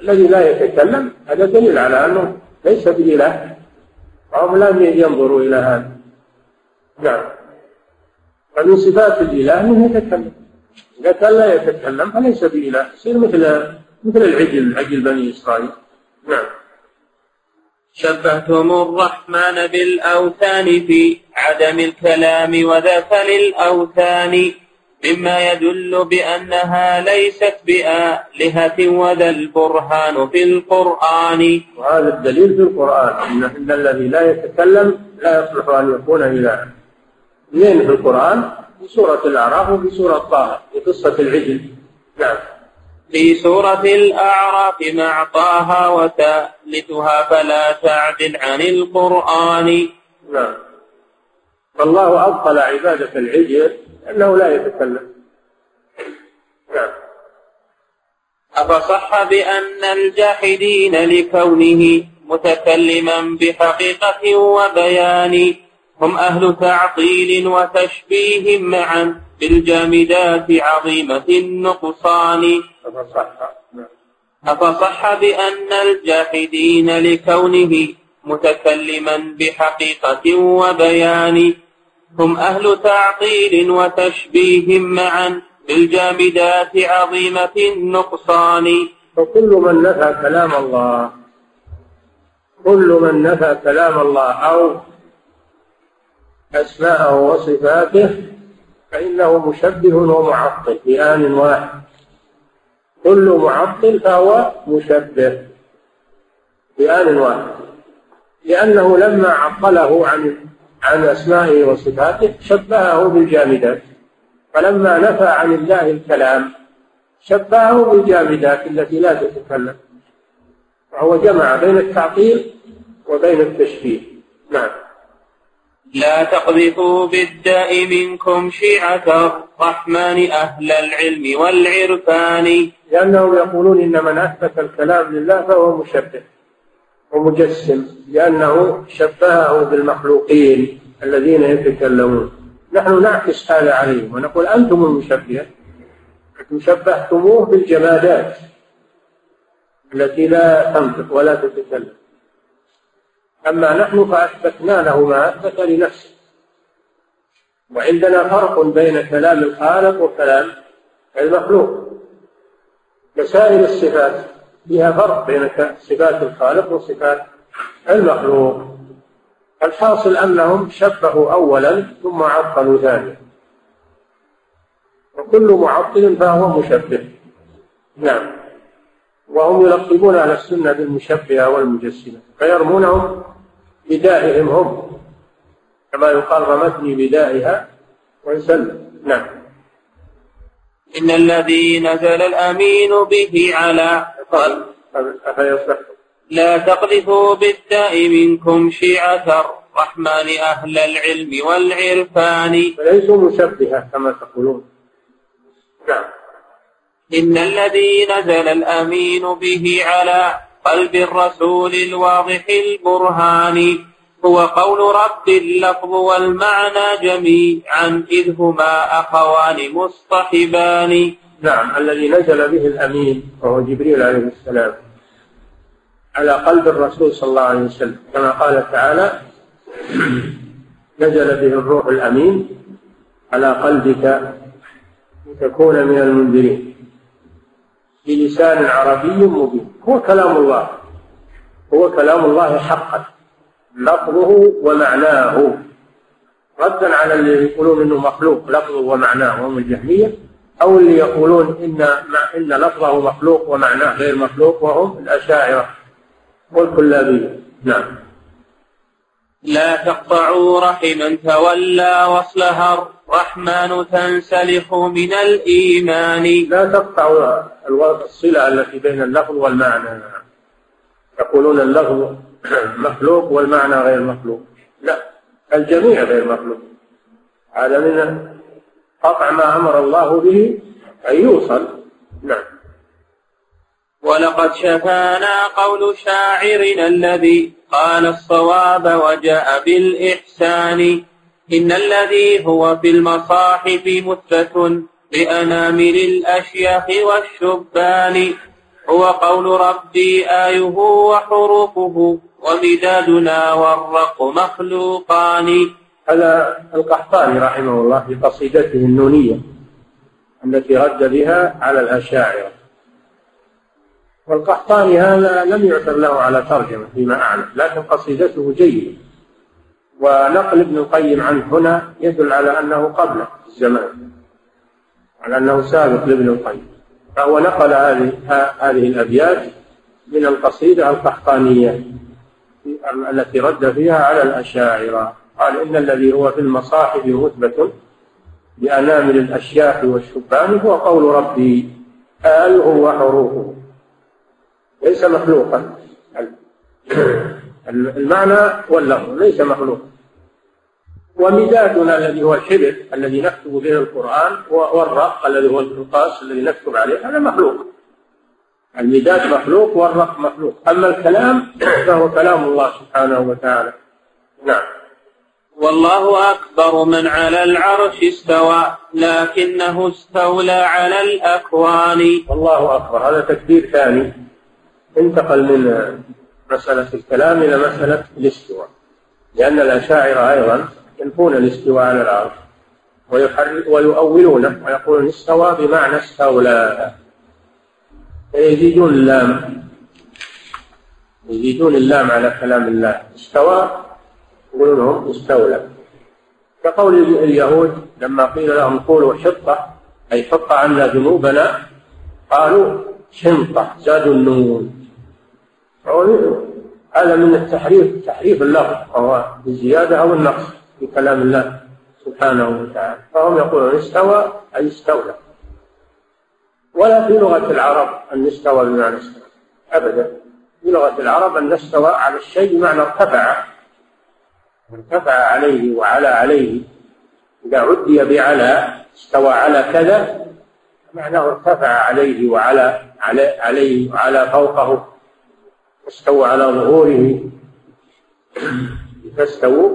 الذي لا يتكلم هذا دليل على أنه ليس بإله. وهم لم ينظروا إلى هذا. نعم. فمن صفات الإله أنه يتكلم. إذا كان لا يتكلم فليس بإله. يصير مثل مثل العجل عجل بني إسرائيل. نعم. شبهتم الرحمن بالأوثان في عدم الكلام وذاك للأوثان مما يدل بأنها ليست بآلهة وذا البرهان في القرآن. وهذا الدليل في القرآن إن الذي لا يتكلم لا يصلح أن يكون إلها اثنين في القرآن؟ في سورة الأعراف وفي سورة طه في قصة العجل. نعم. في سورة الأعراف مع طه وثالثها فلا تعدل عن القرآن. نعم. فالله أبطل عبادة العجل أنه لا يتكلم. نعم. أفصح بأن الجاحدين لكونه متكلما بحقيقة وبيان. هم أهل تعطيل وتشبيه معا. بالجامدات عظيمة النقصان. أفصح بأن الجاحدين لكونه متكلما بحقيقة وبيان. هم أهل تعطيل وتشبيه معا بالجامدات عظيمة النقصان. فكل من نفى كلام الله كل من نفى كلام الله أو أسماءه وصفاته فإنه مشبه ومعطل في آن واحد. كل معطل فهو مشبه في آن واحد. لأنه لما عطله عن عن أسمائه وصفاته شبهه بالجامدات. فلما نفى عن الله الكلام شبهه بالجامدات التي لا تتكلم. فهو جمع بين التعطيل وبين التشبيه. نعم. لا تقذفوا بالداء منكم شيعة الرحمن أهل العلم والعرفان. لأنهم يقولون إن من أثبت الكلام لله فهو مشبه ومجسم لأنه شبهه بالمخلوقين الذين يتكلمون. نحن نعكس هذا عليهم ونقول أنتم المشبهة. أنتم شبهتموه بالجمادات التي لا تنطق ولا تتكلم. أما نحن فأثبتنا له ما أثبت لنفسه. وعندنا فرق بين كلام الخالق وكلام المخلوق. كسائر الصفات فيها فرق بين صفات الخالق وصفات المخلوق. الحاصل أنهم شبهوا أولا ثم عطلوا ثانيا. وكل معطل فهو مشبه. نعم. وهم يلقبون أهل السنة بالمشبهة والمجسمة فيرمونهم بدائهم هم كما يقال رمتني بدائها ويسلم نعم. إن الذي نزل الأمين به على قلب. لا تقذفوا بالداء منكم شيعة الرحمن أهل العلم والعرفان. فليسوا مشبهة كما تقولون. نعم. إن الذي نزل الأمين به على قلب الرسول الواضح البرهان هو قول رب اللفظ والمعنى جميعا إذ هما أخوان مصطحبان نعم الذي نزل به الأمين وهو جبريل عليه السلام على قلب الرسول صلى الله عليه وسلم. كما قال تعالى نزل به الروح الأمين على قلبك لتكون من المنذرين. بلسان عربي مبين. هو كلام الله. هو كلام الله حقا. لفظه ومعناه. ردا على اللي يقولون إنه مخلوق لفظه ومعناه. وهم الجهمية. أو اللي يقولون إن إن لفظه مخلوق ومعناه غير مخلوق. وهم الأشاعرة والكلابية. نعم. لا تقطعوا رحما تولى وصلها الرحمن تنسلخ من الإيمان. لا تقطعوا الصلة التي بين اللفظ والمعنى. يقولون اللفظ مخلوق والمعنى غير مخلوق. لا الجميع غير مخلوق. هذا من قطع ما أمر الله به أن يوصل. نعم. ولقد شفانا قول شاعرنا الذي قال الصواب وجاء بالإحسان. إن الذي هو في المصاحف مثبت بأنامل الأشياخ والشبان هو قول ربي آيه وحروفه ومدادنا والرق مخلوقان هذا القحطاني رحمه الله في قصيدته النونية التي رد بها على الأشاعرة. والقحطاني هذا لم يعثر له على ترجمة فيما أعلم لكن قصيدته جيدة. ونقل ابن القيم عنه هنا يدل على أنه قبله في الزمان على أنه سابق لابن القيم. فهو نقل هذه هذه الأبيات من القصيدة القحطانية التي رد فيها على الأشاعرة. قال إن الذي هو في المصاحف مثبت بأنامل الأشياخ والشبان هو قول ربي آله وحروفه ليس مخلوقا. المعنى واللفظ ليس مخلوقا ومدادنا الذي هو الحبر الذي نكتب به القرآن والرق الذي هو القرطاس الذي نكتب عليه هذا مخلوق. المداد مخلوق والرق مخلوق. أما الكلام فهو كلام الله سبحانه وتعالى. نعم. والله أكبر من على العرش استوى لكنه استولى على الأكوان. والله أكبر. هذا تكبير ثاني انتقل من مسألة الكلام إلى مسألة الاستواء. لأن الأشاعرة أيضا ينفون الاستواء على العرش ويؤولونه ويقولون استوى بمعنى استولى. فيزيدون اللام. يزيدون اللام على كلام الله. استوى يقولون استولى. كقول اليهود لما قيل لهم قولوا حطة أي حط عنا ذنوبنا قالوا شنطة زادوا النون. هذا من التحريف تحريف اللفظ وهو بالزيادة أو النقص في كلام الله سبحانه وتعالى. فهم يقولون استوى أي استولى. ولا في لغة العرب أن استوى بمعنى استوى أبدا. في لغة العرب أن استوى على الشيء بمعنى ارتفع. ارتفع عليه وعلى عليه. إذا عدي بعلى استوى على كذا معناه ارتفع عليه وعلى عليه وعلى فوقه. استوى على ظهوره. فاستووا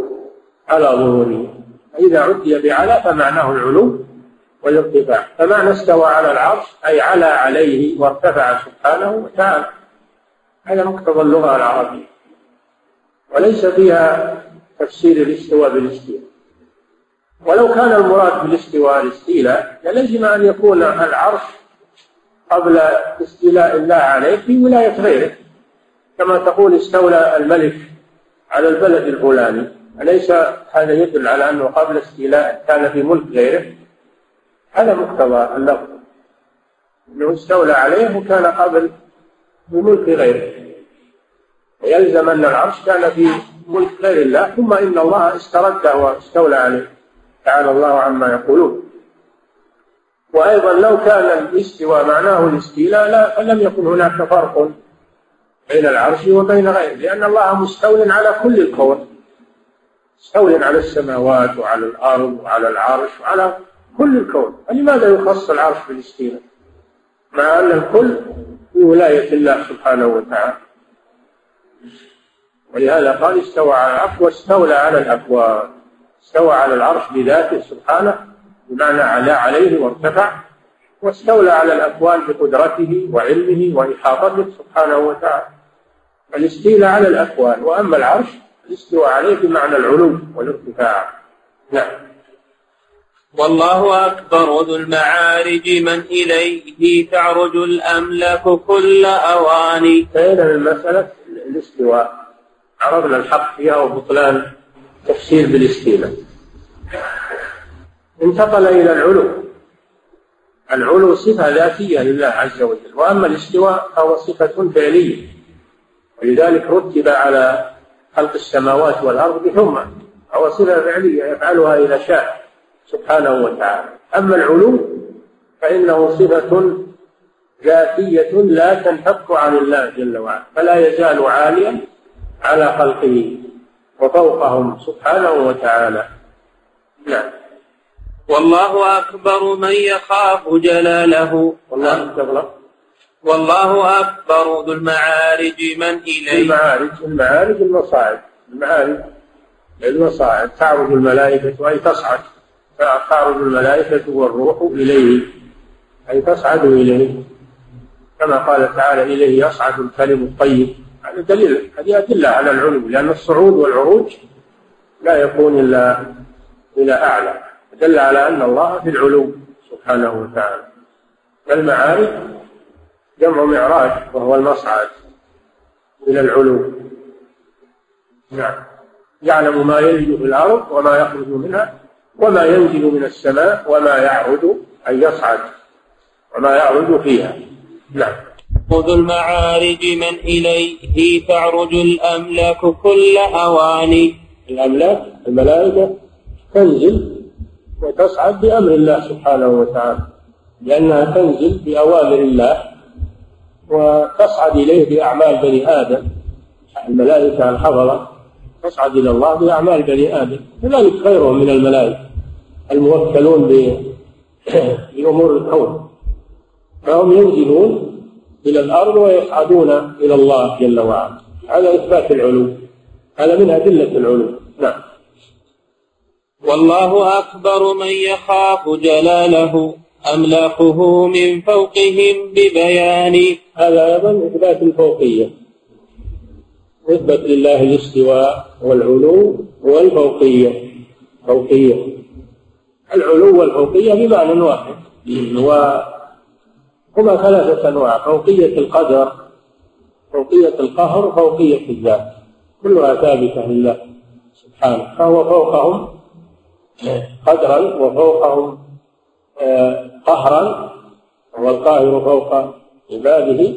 على ظهوره. فإذا عدي بعلى فمعناه العلو والارتفاع فمعنى استوى على العرش أي على عليه وارتفع سبحانه وتعالى. هذا مقتضى اللغة العربية. وليس فيها تفسير الاستواء بالاستيلاء. ولو كان المراد بالاستواء الاستيلاء للزم أن يكون العرش قبل استيلاء الله عليه في ولاية غيره. كما تقول استولى الملك على البلد الفلاني. أليس هذا يدل على أنه قبل استيلاء كان في ملك غيره؟ هذا مقتضى اللفظ. أنه استولى عليه وكان قبل في ملك غيره. يلزم أن العرش كان في ملك غير الله ثم إن الله استرده واستولى عليه. تعالى الله عما يقولون. وأيضا لو كان الاستواء معناه الاستيلاء لا فلم يكن هناك فرق بين العرش وبين غيره لأن الله مستول على كل الكون. مستول على السماوات وعلى الأرض وعلى العرش وعلى كل الكون. فلماذا يخص العرش بالإستيلاء؟ مع أن الكل في ولاية الله سبحانه وتعالى. ولهذا قال استوى على العرش واستولى على الأكوان استوى على العرش بذاته سبحانه بمعنى علا عليه وارتفع. واستولى على الأكوان بقدرته وعلمه وإحاطته سبحانه وتعالى. الاستيلاء على الأكوان وأما العرش الاستواء عليه بمعنى العلو والارتفاع. نعم. والله أكبر ذو المعارج من إليه تعرج الأملاك كل أواني فإذا المسألة الاستواء عرضنا الحق فيها وبطلان تفسير بالاستيلاء. انتقل إلى العلو. العلو صفة ذاتية لله عز وجل وأما الاستواء فهو صفة فعلية. ولذلك رتب على خلق السماوات والأرض بثم هو صفة فعلية يفعلها إذا شاء سبحانه وتعالى. أما العلو فإنه صفة ذاتية لا تنفك عن الله جل وعلا فلا يزال عاليا على خلقه وفوقهم سبحانه وتعالى. نعم. والله أكبر من يخاف جلاله. والله أكبر. والله أكبر ذو المعارج من إليه. المعارج المعارج المصاعد. المعارج المصاعد. تعرج الملائكة أي تصعد. تعرج الملائكة والروح إليه. أي تصعد إليه. كما قال تعالى إليه يصعد الكلم الطيب. هذا دليل هذه أدلة على العلو. لأن الصعود والعروج لا يكون إلا إلى أعلى. دل على أن الله في العلو سبحانه وتعالى. المعارج جمع معراج وهو المصعد إلى العلو. نعم. يعلم ما يلج في الأرض وما يخرج منها وما ينزل من السماء وما يعرج أي يصعد وما يعرج فيها. نعم. خذ المعارج من إليه تعرج الأملاك كل أواني. الأملاك الملائكة تنزل وتصعد بأمر الله سبحانه وتعالى لأنها تنزل بأوامر الله. وتصعد إليه بأعمال بني آدم. الملائكة الحضرة تصعد إلى الله بأعمال بني آدم. كذلك خيرهم من الملائكة الموكلون بأمور الكون. فهم ينزلون إلى الأرض ويصعدون إلى الله جل وعلا. هذا إثبات العلو. هذا من أدلة العلو. نعم. والله أكبر من يخاف جلاله. أملاكه من فوقهم ببيان هذا أيضا إثبات الفوقية. نثبت لله الاستواء والعلو والفوقية. فوقية. العلو والفوقية بمعنى واحد. وهما ثلاثة أنواع. فوقية القدر فوقية القهر فوقية الذات. كلها ثابتة لله سبحانه. فهو فوقهم قدرا وفوقهم قهرا هو القاهر فوق عباده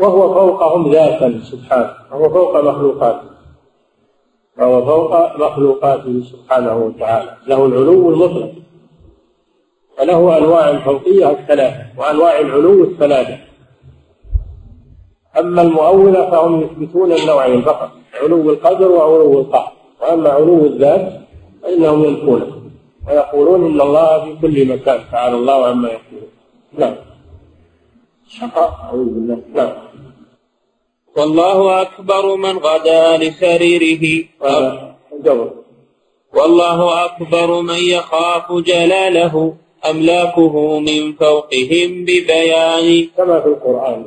وهو فوقهم ذاتا سبحانه وهو فوق مخلوقاته وهو فوق مخلوقاته سبحانه وتعالى. له العلو المطلق وله أنواع الفوقيه الثلاثة وأنواع العلو الثلاثة. أما المؤولة فهم يثبتون النوعين فقط علو القدر وعلو القهر. وأما علو الذات فإنهم ينفونه ويقولون إن الله في كل مكان تعالى الله عما يقولون. نعم. شقاء أعوذ بالله. نعم. والله أكبر من غدا لسريره. والله أكبر من يخاف جلاله أملاكه من فوقهم ببيان. كما في القرآن.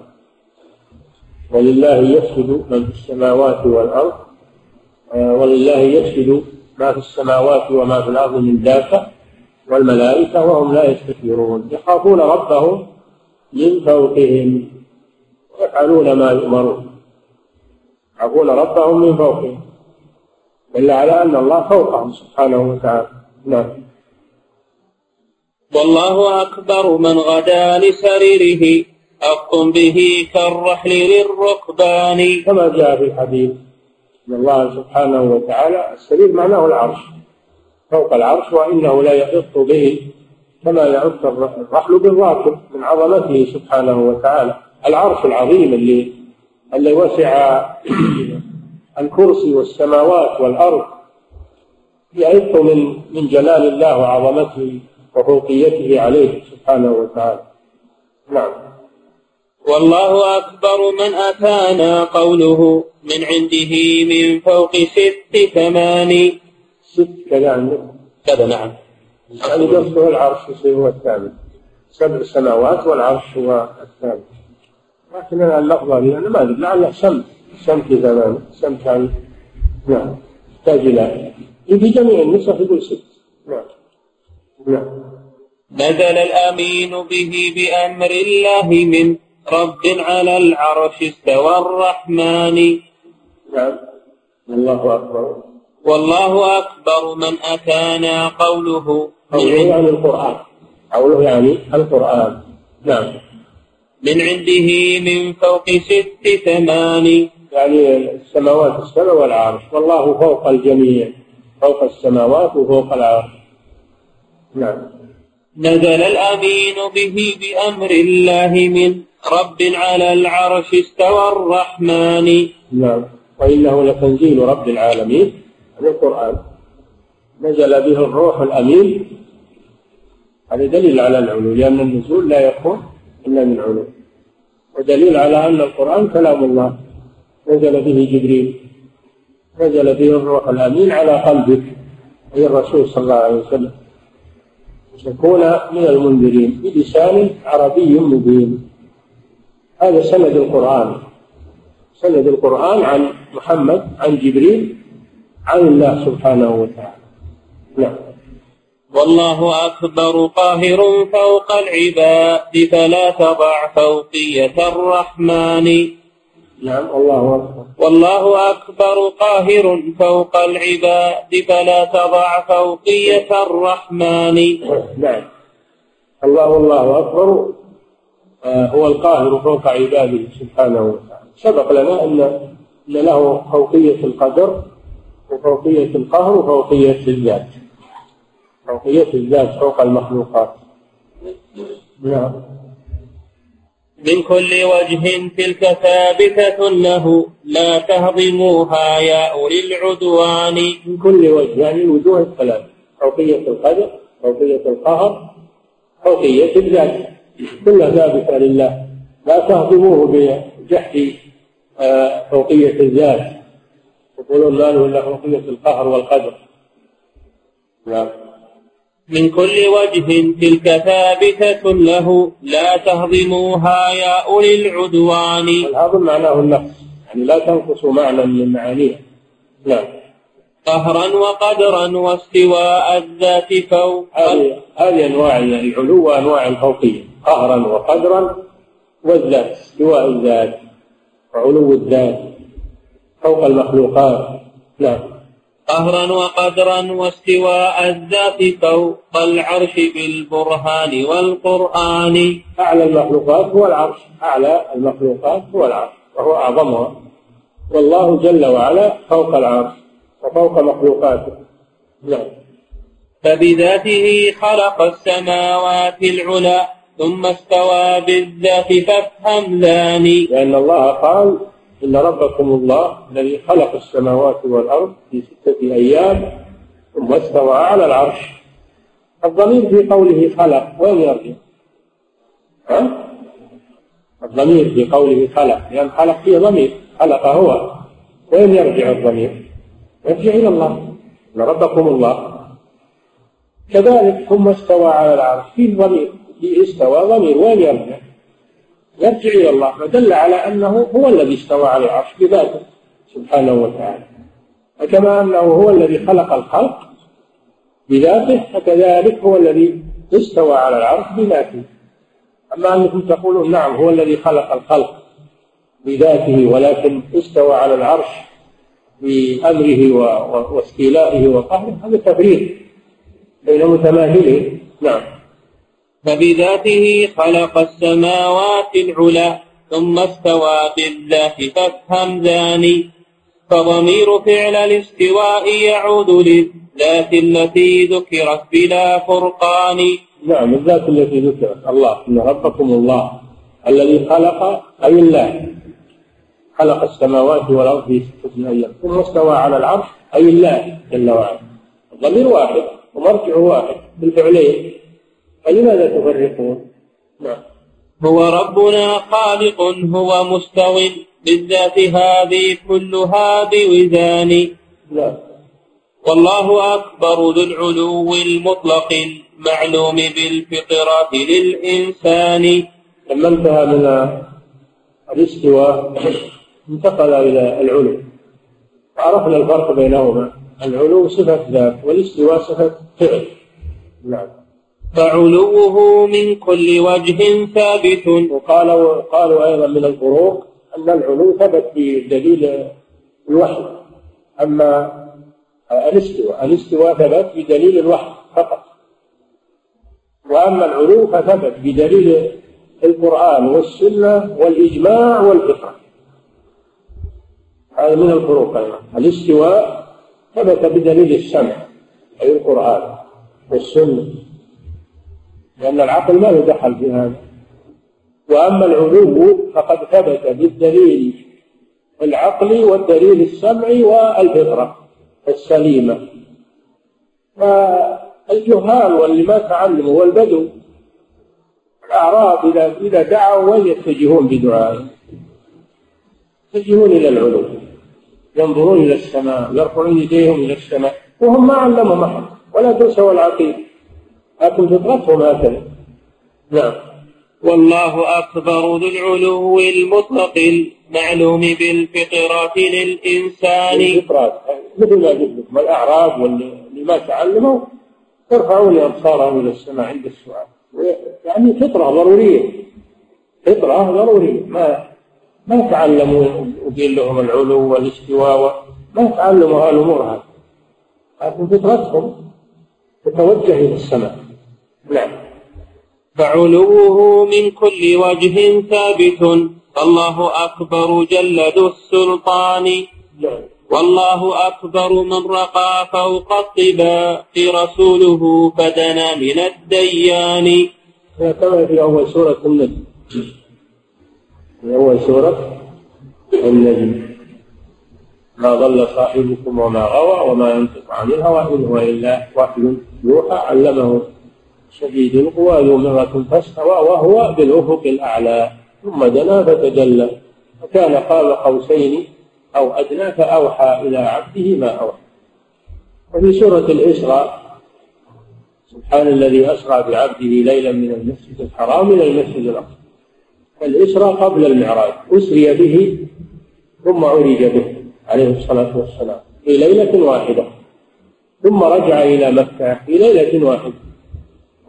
ولله يسجد من في السماوات والأرض آه، ولله يسجد ما في السماوات وما في الأرض من دابة والملائكة وهم لا يستكبرون يخافون ربهم من فوقهم ويفعلون ما يؤمرون. يخافون ربهم من فوقهم. دل على أن الله فوقهم سبحانه وتعالى. نعم. والله أكبر من غدا لسريره حق به كالرحل للركبان. كما جاء في الحديث. أن الله سبحانه وتعالى السرير معناه العرش فوق العرش وإنه لا يحط به كما يعط الرحل بالراكب من عظمته سبحانه وتعالى. العرش العظيم اللي اللي وسع الكرسي والسماوات والأرض يعط من من جلال الله وعظمته وفوقيته عليه سبحانه وتعالى. نعم. والله أكبر من أتانا قوله من عنده من فوق ست ثمان ست كذا عندك كذا نعم. يعني قصده العرش يصير هو الثابت سبع سماوات والعرش هو الثابت لكن أنا اللفظة هذه أنا ما أدري لعله سمت سمت زمان سمت عن نعم. يحتاج إلى. في جميع النسخ يقول ست. نعم. نعم. نزل الأمين به بأمر الله من رب على العرش استوى الرحمن. نعم الله أكبر. والله أكبر من أتانا قوله. قوله يعني القرآن. قوله يعني القرآن. نعم. من عنده من فوق ست ثمان. يعني السماوات السبع والعرش. والله فوق الجميع. فوق السماوات وفوق العرش. نعم. نزل الأمين به بأمر الله من رب على العرش استوى الرحمن. نعم. وإنه لتنزيل رب العالمين. من القرآن نزل به الروح الأمين. هذا دليل على العلو. لأن النزول لا يكون إلا من علو. ودليل على أن القرآن كلام الله. نزل به جبريل. نزل به الروح الأمين على قلبك. أي الرسول صلى الله عليه وسلم. تكون من المنذرين بلسان عربي مبين. هذا سند القرآن. سند القرآن عن محمد عن جبريل عن الله سبحانه وتعالى. نعم. والله أكبر قاهر فوق العباد فلا تضع فوقية الرحمن. نعم الله أكبر. والله أكبر قاهر فوق العباد فلا تضع فوقية الرحمن. نعم. الله الله أكبر. هو القاهر فوق عباده سبحانه وتعالى. سبق لنا أن أن له فوقية القدر وفوقية القهر وفوقية الذات. فوقية الذات فوق المخلوقات. نعم. من كل وجه تلك ثابتة له لا تهضموها يا أولي العدوان. من كل وجه يعني الوجوه الثلاث فوقية القدر فوقية القهر فوقية الذات. كلها ثابتة لله. لا تهضموه بجحد آه، فوقية الذات. يقولون ما له إلا فوقية القهر والقدر. نعم. من كل وجه تلك ثابتة له لا تهضموها يا أولي العدوان. الهضم معناه النقص يعني لا تنقصوا معنى من معانيها نعم. قهرا وقدرا واستواء الذات فوق. هذه هذه أنواع العلو وأنواع الفوقية. قهرا وقدرا والذات استواء الذات وعلو الذات فوق المخلوقات. نعم. قهرا وقدرا واستواء الذات فوق العرش بالبرهان والقرآن. أعلى المخلوقات هو العرش. أعلى المخلوقات هو العرش وهو أعظمها والله جل وعلا فوق العرش وفوق مخلوقاته. نعم. فبذاته خلق السماوات العلى ثم استوى بالذات فافهم ذاني لأن الله قال إن ربكم الله الذي خلق السماوات والأرض في ستة أيام ثم استوى على العرش الضمير في قوله خلق وين يرجع؟ ها؟ الضمير في قوله خلق لأن خلق فيه ضمير خلق هو وين يرجع الضمير؟ يرجع إلى الله إن ربكم الله كذلك ثم استوى على العرش فيه ضمير استوى ضمير. وين يرجع؟ يرجع إلى الله فدل على أنه هو الذي استوى على العرش بذاته سبحانه وتعالى. فكما أنه هو الذي خلق الخلق بذاته فكذلك هو الذي استوى على العرش بذاته. أما أنكم تقولون نعم هو الذي خلق الخلق بذاته ولكن استوى على العرش بأمره واستيلائه وقهره هذا تفريط بين متماثلين نعم. فبذاته خلق السماوات العلى ثم استوى بالذات فافهم ذاني. فضمير فعل الاستواء يعود للذات التي ذكرت بلا فرقان. نعم الذات التي ذكرت. الله إن ربكم الله الذي خلق أي الله خلق السماوات والأرض في ستة أيام ثم استوى على العرش أي الله جل وعلا. الضمير واحد ومرجع واحد بالفعلين. فلماذا تفرقون؟ نعم. هو ربنا خالق هو مستو. بالذات هذه كلها بوزان لا والله أكبر ذو العلو المطلق المعلوم بالفطرة للإنسان. لما انتهى من الاستواء انتقل إلى العلو. عرفنا الفرق بينهما. العلو صفة ذات والاستواء صفة فعل. نعم. فعلوه من كل وجه ثابت. وقالوا قالوا أيضا من الفروق أن العلو ثبت بدليل الوحي. أما الاستواء الاستواء ثبت بدليل الوحي فقط. وأما العلو فثبت بدليل القرآن والسنة والإجماع والفطرة هذا من الفروق أيضا. الاستواء ثبت بدليل السمع أي القرآن والسنة. لأن العقل ما يدخل في هذا. وأما العلو فقد ثبت بالدليل العقلي والدليل السمعي والفطرة السليمة. فالجهال واللي ما تعلموا والبدو الأعراب إذا إذا دعوا وين يتجهون بدعائهم؟ يتجهون إلى العلو. ينظرون إلى السماء يرفعون يديهم إلى السماء. وهم ما علمهم أحد ولا تنسوا العقيد لكن فطرتهم هكذا نعم. والله أكبر ذو العلو المطلق المعلوم بالفطرات للإنسان. الفطرات مثل ما قلت لكم الأعراب واللي ما تعلموا يرفعون أبصارهم إلى السماء عند السؤال. يعني فطرة ضرورية. فطرة ضرورية. ما ما تعلموا وقيل لهم العلو والاستواء ما تعلموا هالأمور هذه. لكن فطرتهم تتوجه إلى السماء. نعم فعلوه من كل وجه ثابت. الله أكبر جل ذو السلطان. والله أكبر من رقى فوق الطباء رسوله فدنا من الديان. كما في أول سورة النجم؟ في أول سورة النجم. ما ضل صاحبكم وما غوى وما ينطق عن الهوى إن هو إلا وحي يوحى علمه. شديد القوى ذو مرة فاستوى وهو بالأفق الأعلى ثم دنا فتجلى فكان قاب قوسين أو أدنى فأوحى إلى عبده ما أوحى. وفي سورة الإسراء سبحان الذي أسرى بعبده ليلا من المسجد الحرام إلى المسجد الأقصى. الإسراء قبل المعراج أسري به ثم عرج به عليه الصلاة والسلام في ليلة واحدة ثم رجع إلى مكة في ليلة واحدة.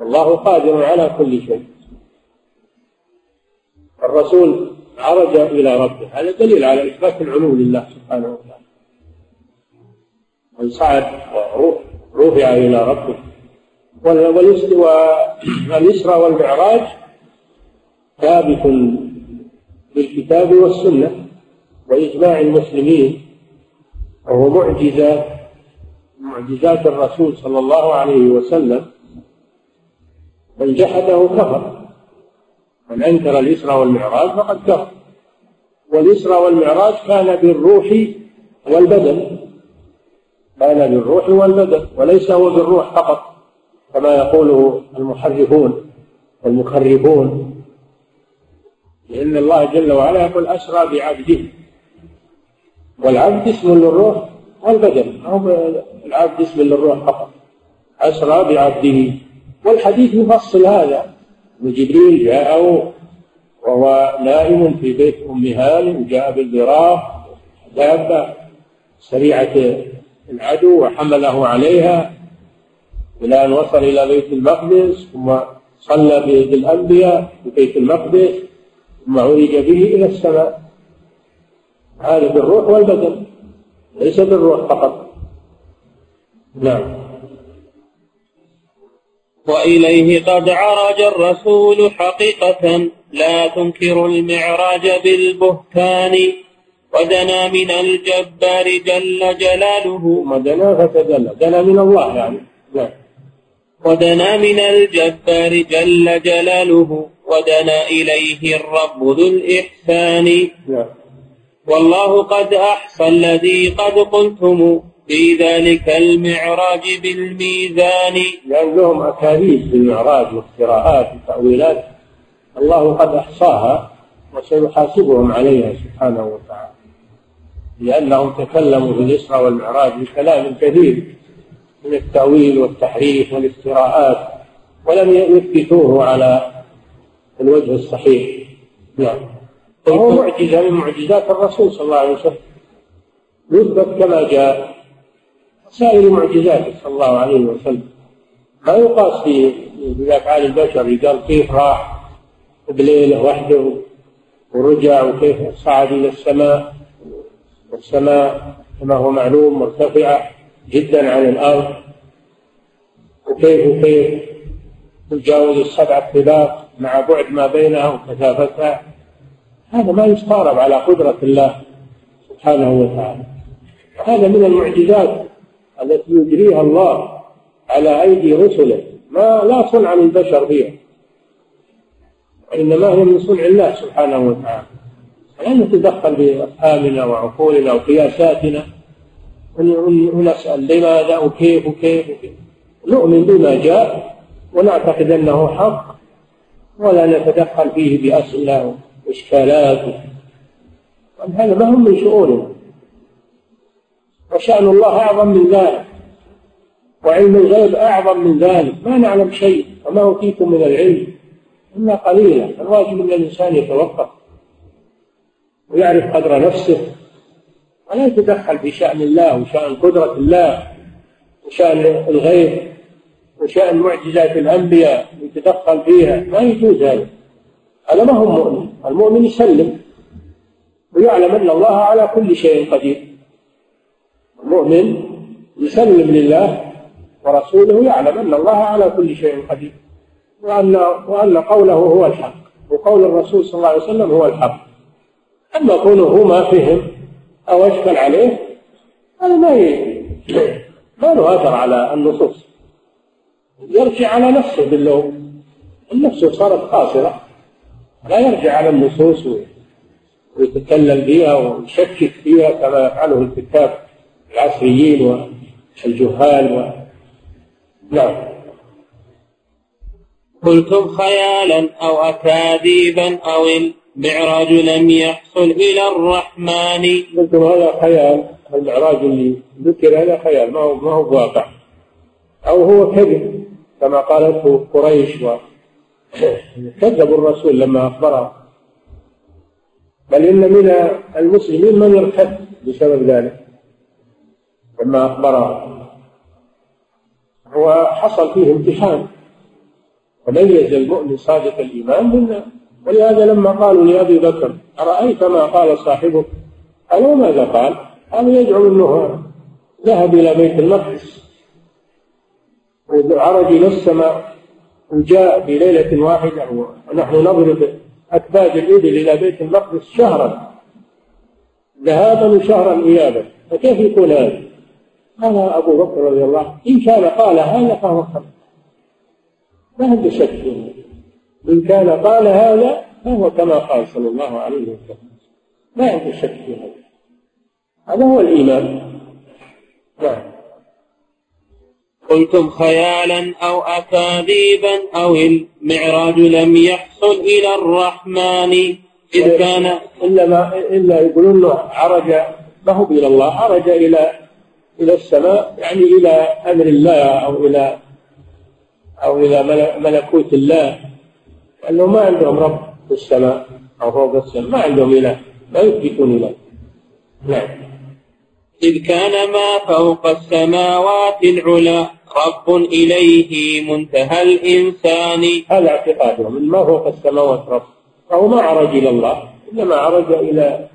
والله قادر على كل شيء. الرسول عرج إلى ربه. هذا دليل على إثبات العلو لله سبحانه وتعالى. من صعد ورفع إلى ربه. والإسراء والمعراج ثابت بالكتاب والسنة وإجماع المسلمين وهو معجزة معجزات الرسول صلى الله عليه وسلم. من جحده كفر. من أنكر الإسراء والمعراج فقد كفر. والإسراء والمعراج كان بالروح والبدن. كان بالروح والبدن وليس هو بالروح فقط كما يقوله المحرفون والمخرفون لأن الله جل وعلا يقول أسرى بعبده. والعبد اسم للروح والبدن العبد اسم للروح فقط. أسرى بعبده. والحديث يفصل هذا. وجبريل جاءه وهو نائم في بيت أم هانئ وجاء بالبراق دابة سريعة العدو وحمله عليها. إلى أن وصل إلى بيت المقدس ثم صلى بالأنبياء في بيت المقدس ثم عرج به إلى السماء. هذا بالروح والبدن ليس بالروح فقط. نعم. وإليه قد عرج الرسول حقيقة لا تنكر المعراج بالبهتان. ودنا من الجبار جل جلاله. ودنا فتدلى دنا من الله يعني. نعم. ودنا من الجبار جل جلاله. ودنا إليه الرب ذو الإحسان. نعم. والله قد أحصى الذي قد قلتم. في ذلك المعراج بالميزان. لأن لهم أكاذيب في المعراج وافتراءات وتأويلات. الله قد أحصاها وسيحاسبهم عليها سبحانه وتعالى. لأنهم تكلموا في الإسراء والمعراج بكلام كثير من التأويل والتحريف والافتراءات ولم يثبتوه على الوجه الصحيح. نعم. وهو معجزة من معجزات الرسول صلى الله عليه وسلم. يثبت كما جاء. سائر معجزاته صلى الله عليه وسلم. ما يقاس في بأفعال البشر قال كيف راح بليلة وحده ورجع وكيف صعد إلى السماء. والسماء كما هو معلوم مرتفعة جدا عن الأرض. وكيف وكيف تجاوز السبع الطباق مع بعد ما بينها وكثافتها. هذا ما يستغرب على قدرة الله سبحانه وتعالى. هذا من المعجزات التي يجريها الله على أيدي رسله ما لا صنع للبشر فيها. وإنما هي من صنع الله سبحانه وتعالى. لا نتدخل بأفهامنا وعقولنا وقياساتنا ونسأل لماذا وكيف وكيف وكيف. نؤمن بما جاء ونعتقد أنه حق ولا نتدخل فيه بأسئلة وإشكالات. هذا ما هم من شؤوننا. وشأن الله أعظم من ذلك. وعلم الغيب أعظم من ذلك. ما نعلم شيء وما أوتيتم من العلم إلا قليلا. الواجب أن الإنسان يتوقف ويعرف قدر نفسه ولا يتدخل في شأن الله وشأن قدرة الله وشأن الغيب وشأن معجزات الأنبياء يتدخل فيها. ما يجوز هذا. هذا ما هو مؤمن. المؤمن يسلم ويعلم أن الله على كل شيء قدير. المؤمن يسلم لله ورسوله يعلم أن الله على كل شيء قدير وأن وأن قوله هو الحق وقول الرسول صلى الله عليه وسلم هو الحق. أما كونه ما فهم أو أشكل عليه هذا ما ما له أثر على النصوص. يرجع على نفسه باللوم. النفس صارت قاصرة. لا يرجع على النصوص ويتكلم فيها ويشكك فيها كما يفعله الكتاب. العصريين والجهال و... نعم. قلتم خيالا أو أكاذيبا أو المعراج لم يحصل إلى الرحمن. قلتم هذا خيال المعراج اللي ذكر هذا خيال ما هو ما هو واقع. أو هو كذب كما قالته قريش و كذبوا الرسول لما أخبره. بل إن من المسلمين من ارتد بسبب ذلك. لما أخبره وحصل فيه امتحان. وميز المؤمن صادق الإيمان من ولهذا لما قالوا لأبي بكر أرأيت ما قال صاحبك؟ قال وماذا قال؟ قال يزعم أنه ذهب إلى بيت المقدس. وعرج إلى السماء وجاء في ليلة واحدة ونحن نضرب أكباد الإبل إلى بيت المقدس شهرا. ذهابا وشهرا إيابا. فكيف يكون هذا؟ قال أبو بكر رضي الله عنه. إن كان قال هذا فهو خطأ. ما عنده شك إن كان قال هذا فهو كما قال صلى الله عليه وسلم. ما عنده شك في هذا؟ هذا هو الإيمان. نعم. قلتم خيالا أو أكاذيبا أو المعراج لم يحصل إلى الرحمن. إذ كان إلا ما إلا يقولون له عرج ما هو إلى الله عرج إلى إلى السماء يعني إلى أمر الله أو إلى أو إلى ملكوت الله. لأنه ما عندهم رب في السماء أو فوق السماء ما عندهم إله ما يثبتون إله. نعم. إذ كان ما فوق السماوات العلا رب إليه منتهى الإنسان. هذا اعتقادهم من ما فوق السماوات رب. فهو ما عرج إلى الله إنما عرج إلى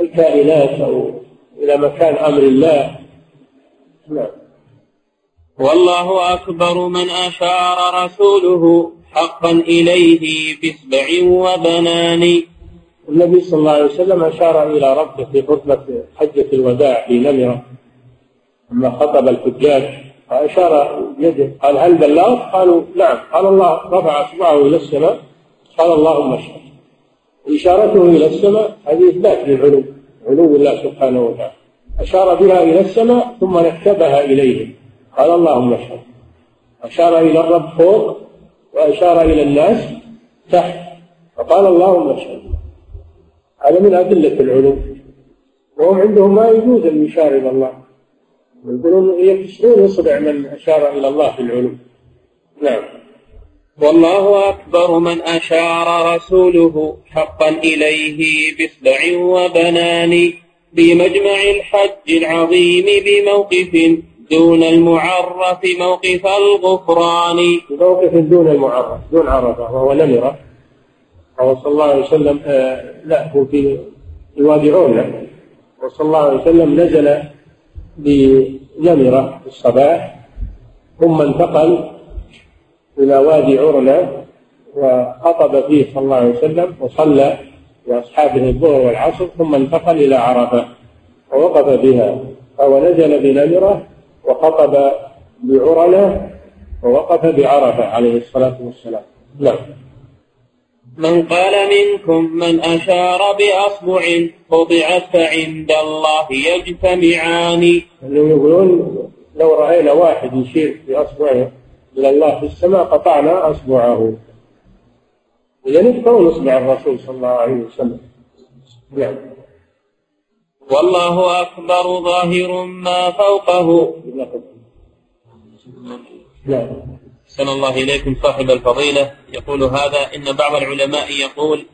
الكائنات أو إلى مكان أمر الله. نعم. والله أكبر من أشار رسوله حقا إليه بإصبع وبنان. النبي صلى الله عليه وسلم أشار إلى ربه في خطبة حجة الوداع في نمرة لما خطب الحجاج فأشار يده قال هل بلغت؟ قالوا نعم. قال الله رفع أصبعه إلى السماء قال اللهم اشهد. إشارته إلى السماء هذه إثبات للعلو. علو الله سبحانه وتعالى. أشار بها إلى السماء ثم نكتبها إليه. قال اللهم اشهد. أشار إلى الرب فوق وأشار إلى الناس تحت. فقال اللهم اشهد. هذا من أدلة العلو. وهم عندهم ما يجوز أن يشار إلى الله. يقولون يكسرون إصبع من أشار إلى الله في العلو. نعم. والله أكبر من أشار رسوله حقا إليه بإصبع وبنان بمجمع الحج العظيم بموقف دون المعرف موقف الغفران. بموقف دون المعرف دون عرفة وهو نمرة وهو صلى الله عليه وسلم آه لا هو في وادي عونة وصلى الله عليه وسلم نزل بنمرة في الصباح ثم انتقل إلى وادي عرنة وخطب فيه صلى الله عليه وسلم وصلى بأصحابه الظهر والعصر ثم انتقل إلى عرفة ووقف بها فهو نزل بنمرة وخطب بعرنة ووقف بعرفة عليه الصلاة والسلام. نعم. من قال منكم من أشار بأصبع قطعت فعند الله يجتمعان. يقولون لو رأينا واحد يشير بأصبعه إلى الله في السماء قطعنا أصبعه. إذا نقطعون إصبع الرسول صلى الله عليه وسلم. نعم. والله أكبر ظاهر ما فوقه. نعم. أحسن الله إليكم صاحب الفضيلة. يقول هذا إن بعض العلماء يقول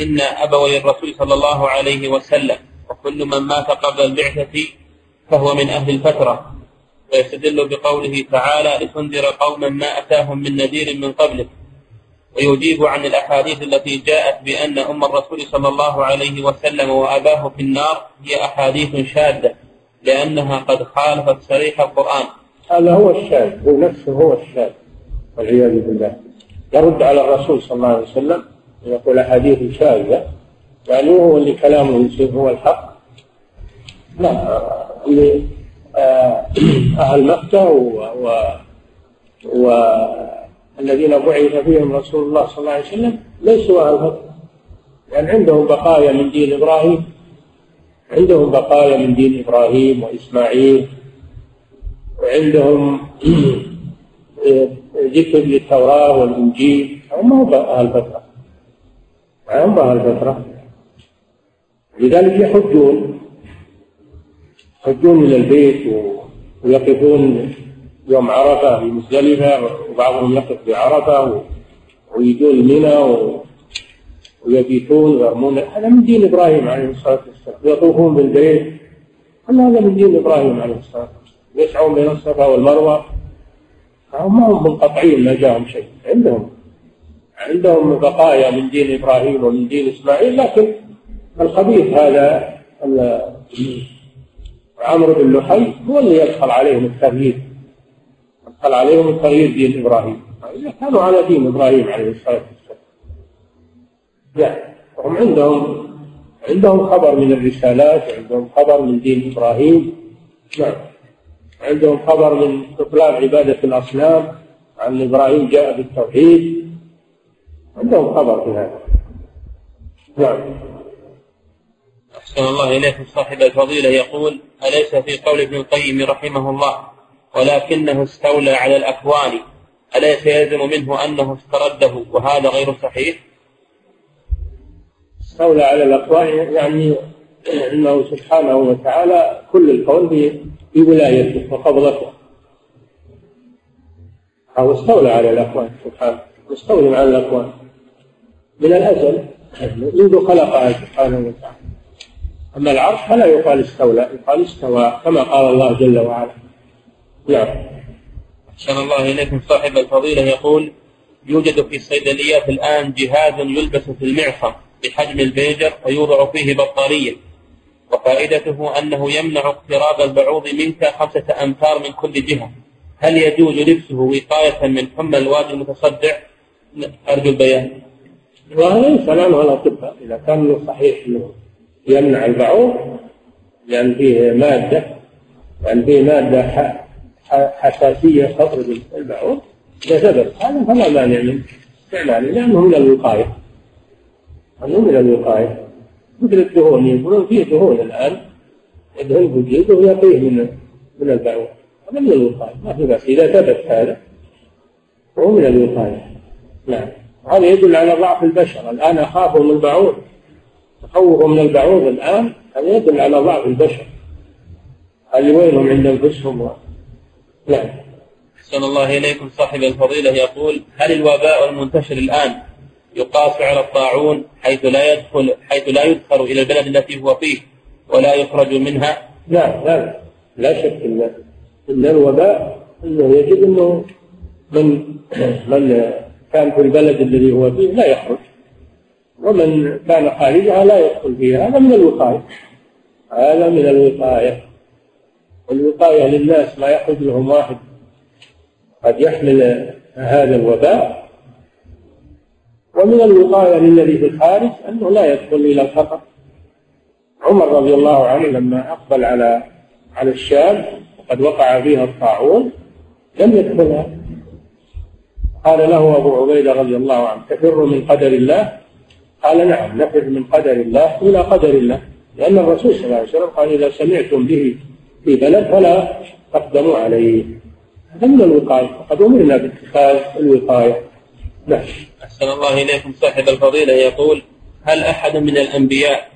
إن أبوي الرسول صلى الله عليه وسلم وكل من مات قبل البعثة فهو من أهل الفترة. ويستدل بقوله تعالى لتنذر قوما ما أتاهم من نذير من قبلك. ويجيب عن الأحاديث التي جاءت بأن أم الرسول صلى الله عليه وسلم وأباه في النار هي أحاديث شاذة لأنها قد خالفت صريح القرآن. هذا هو الشاذ هو نفسه هو الشاذ والعياذ بالله. يرد على الرسول صلى الله عليه وسلم يقول أحاديث شاذة يعني هو اللي كلامه يصير هو الحق. لا اللي أهل مكة و, و, و الذين بعث فيهم رسول الله صلى الله عليه وسلم ليسوا أهل مكة. لأن يعني عندهم بقايا من دين إبراهيم. عندهم بقايا من دين إبراهيم وإسماعيل. وعندهم ذكر للتوراة والإنجيل. هم أهل فترة هم أهل فترة لذلك يحجون يحجون إلى البيت ويقفون يوم عرفة في مزدلفة وبعضهم يقف بعرفة ويجون منى ويبيتون ويرمون. هذا من دين إبراهيم عليه الصلاة والسلام. ويطوفون بالبيت. كل هذا من دين إبراهيم عليه الصلاة والسلام. يسعون بين الصفا والمروة. فهم ما هم منقطعين ما جاهم شيء. عندهم. عندهم بقايا من دين إبراهيم ومن دين إسماعيل لكن الخبيث هذا عمرو بن لحي هو اللي يدخل عليهم التغيير. يدخل عليهم التغيير دين إبراهيم. إذا كانوا على دين إبراهيم عليه الصلاة والسلام. يعني هم عندهم عندهم خبر من الرسالات عندهم خبر من دين إبراهيم. نعم. عندهم خبر من إطلاق عبادة الأصنام عن إبراهيم جاء بالتوحيد. عندهم خبر في هذا. نعم. أحسن الله إليكم صاحب الفضيلة. يقول أليس في قول ابن القيم رحمه الله ولكنه استولى على الأكوان أليس يلزم منه أنه استرده؟ وهذا غير صحيح؟ استولى على الأكوان يعني أنه سبحانه وتعالى كل الكون في ولايته وقبضته. أو استولى على الأكوان سبحانه. مستولى على الأكوان. من الأزل منذ خلقها سبحانه وتعالى. أما العرش فلا يقال استولى يقال استوى كما قال الله جل وعلا. نعم. أحسن الله إليكم. صاحب الفضيلة يقول يوجد في الصيدليات الآن جهاز يلبس في المعصم بحجم البيجر ويوضع فيه بطارية. وفائدته أنه يمنع اقتراب البعوض منك خمسة أمتار من كل جهة. هل يجوز لبسه وقاية من حمى الوادي المتصدع؟ أرجو البيان. وهذا يسأل عنه الأطباء إذا كان صحيح أنه يمنع البعوض لأن فيه مادة لأن فيه مادة حساسية تطرد البعوض ثبت هذا فلا مانع من استعماله لأنه من الوقاية. أنه من الوقاية. مثل الدهون يقولون فيه دهون الآن يدهن بجلده ويقيه من من البعوض هذا من الوقاية. ما في بأس. إذا ثبت هذا هو من الوقاية. نعم. هذا يدل على ضعف البشر. الآن أخافوا من البعوض تخوفوا من البعوض الآن هذا يدل على ضعف البشر. اللي وينهم عند أنفسهم و... نعم. أحسن الله إليكم. صاحب الفضيلة يقول هل الوباء المنتشر الآن يقاس على الطاعون حيث لا يدخل حيث لا يدخل إلى البلد التي هو فيه ولا يخرج منها؟ لا لا. لا شك ان إن الوباء أنه يجب إنه من من كان في البلد الذي هو فيه لا يخرج. ومن كان خارجها لا يدخل فيها هذا من الوقاية. هذا من الوقاية. الوقايه للناس ما يخرج لهم واحد. قد يحمل هذا الوباء. ومن الوقاية للذي في الخارج أنه لا يدخل إلى الخطر عمر رضي الله عنه لما أقبل على على الشام وقد وقع فيها الطاعون لم يدخلها. قال له أبو عبيدة رضي الله عنه تفر من قدر الله قال نعم نفر من قدر الله إلى قدر الله. لأن الرسول صلى الله عليه وسلم قال إذا سمعتم به في بلد فلا تقدموا عليه. هذا من الوقاية. وقد أمرنا باتخاذ الوقاية. نعم. أحسن الله إليكم. صاحب الفضيلة يقول هل أحد من الأنبياء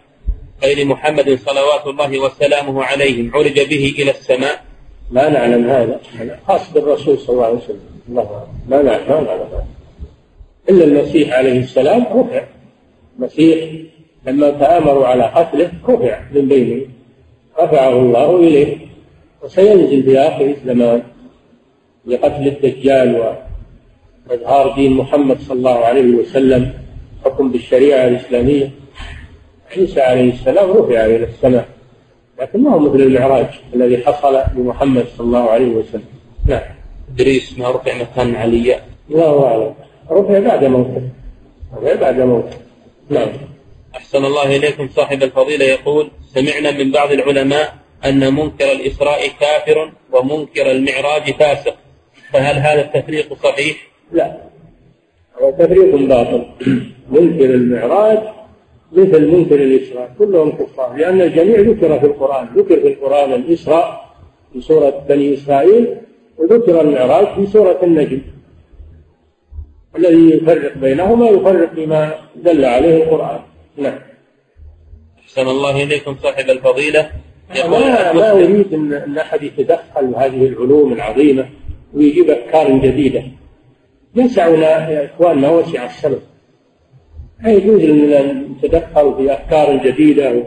غير محمد صلوات الله وسلامه عليهم عرج به إلى السماء؟ ما نعلم هذا. خاص بالرسول صلى الله عليه وسلم. الله ما نعلم. ما نعلم. هذا إلا المسيح عليه السلام. رفع. المسيح لما تآمروا على قتله رفع من بينهم رفعه الله إليه وسينزل في آخر الزمان لقتل الدجال وإظهار دين محمد صلى الله عليه وسلم حكم بالشريعة الإسلامية. عيسى عليه السلام رفع إلى السماء لكن ما هو مثل المعراج الذي حصل لمحمد صلى الله عليه وسلم. نعم. إدريس ما رفع مكان عليا الله أعلم. رفع بعد موته. رفع بعد موته. نعم. أحسن الله إليكم. صاحب الفضيلة يقول سمعنا من بعض العلماء أن منكر الإسراء كافر ومنكر المعراج فاسق. فهل هذا التفريق صحيح؟ لا. هو تفريق باطل. منكر المعراج مثل منكر الإسراء. كلهم كفار. لأن الجميع ذكر في القرآن. ذكر في القرآن الإسراء في سورة بني إسرائيل وذكر المعراج في سورة النجم. الذي يفرق بينهما يفرق بما دل عليه القرآن. نعم. أحسن الله إليكم صاحب الفضيلة. ما, ما أريد أن, أن أحد يتدخل هذه العلوم العظيمة ويجيب أفكار جديدة. يسعنا يا إخواننا وسع السلف لا يجوز لنا نتدخل في أفكار جديدة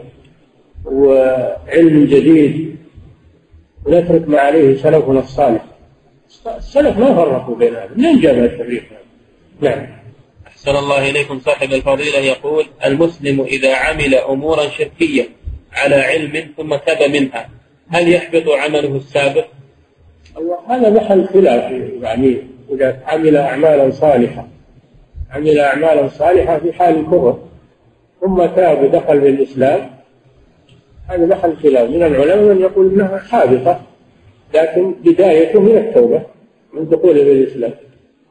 وعلم جديد ونترك ما عليه سلفنا الصالح. السلف ما فرقوا بين هذا. منين جاء التفريق نعم. أحسن الله إليكم. صاحب الفضيلة يقول المسلم إذا عمل أمورا شركية على علم ثم تاب منها هل يحبط عمله السابق؟ هذا محل خلاف يعني إذا عمل أعمالا صالحة عمل أعمالا صالحة في حال الكفر ثم تاب ودخل في الإسلام هذا محل خلاف. من العلماء من يقول إنها حادثة لكن بدايته من التوبة من دخوله في الإسلام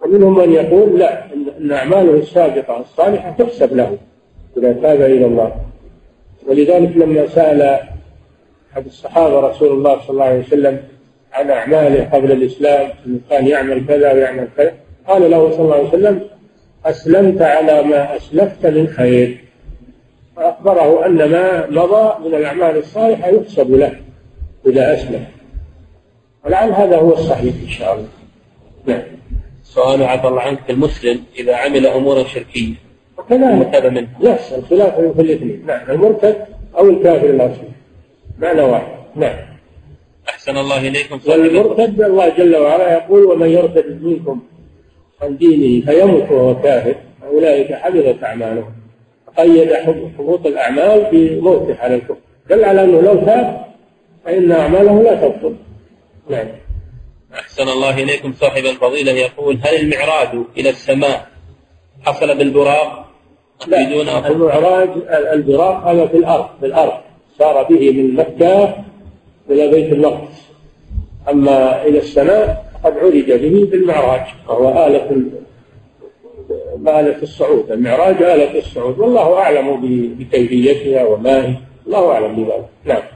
ومنهم من يقول لا إن أعماله السابقة الصالحة تحسب له إذا تاب إلى الله. ولذلك لما سأل أحد الصحابة رسول الله صلى الله عليه وسلم عن أعماله قبل الإسلام إنه كان يعمل كذا ويعمل كذا قال له صلى الله عليه وسلم أسلمت على ما أسلفت من خير. فأخبره أن ما مضى من الأعمال الصالحة يحسب له إذا أسلم. ولعل هذا هو الصحيح إن شاء الله. سؤال عفى الله عنك المسلم إذا عمل أمورا شركية. وكذلك منها نفس الخلاف في الاثنين نعم المرتد أو الكافر الأصلي معنى واحد. نعم. أحسن الله إليكم. والمرتد الله جل وعلا يقول ومن يرتد منكم عن دينه فيمت وهو كافر أولئك حبطت أعمالهم. قيد حبوط الأعمال بموته على الكفر. دل على أنه لو تاب فإن أعماله لا تبطل. نعم. أحسن الله إليكم. صاحب الفضيلة يقول هل المعراج إلى السماء حصل بالبراق؟ لا المعراج البراق هذا في الأرض في الأرض. صار به من مكة إلى بيت المقدس. أما إلى السماء قد عرج به بالمعراج وهو آلة آلة الصعود. المعراج آلة الصعود والله أعلم بكيفيتها وما هي. الله أعلم بذلك. نعم.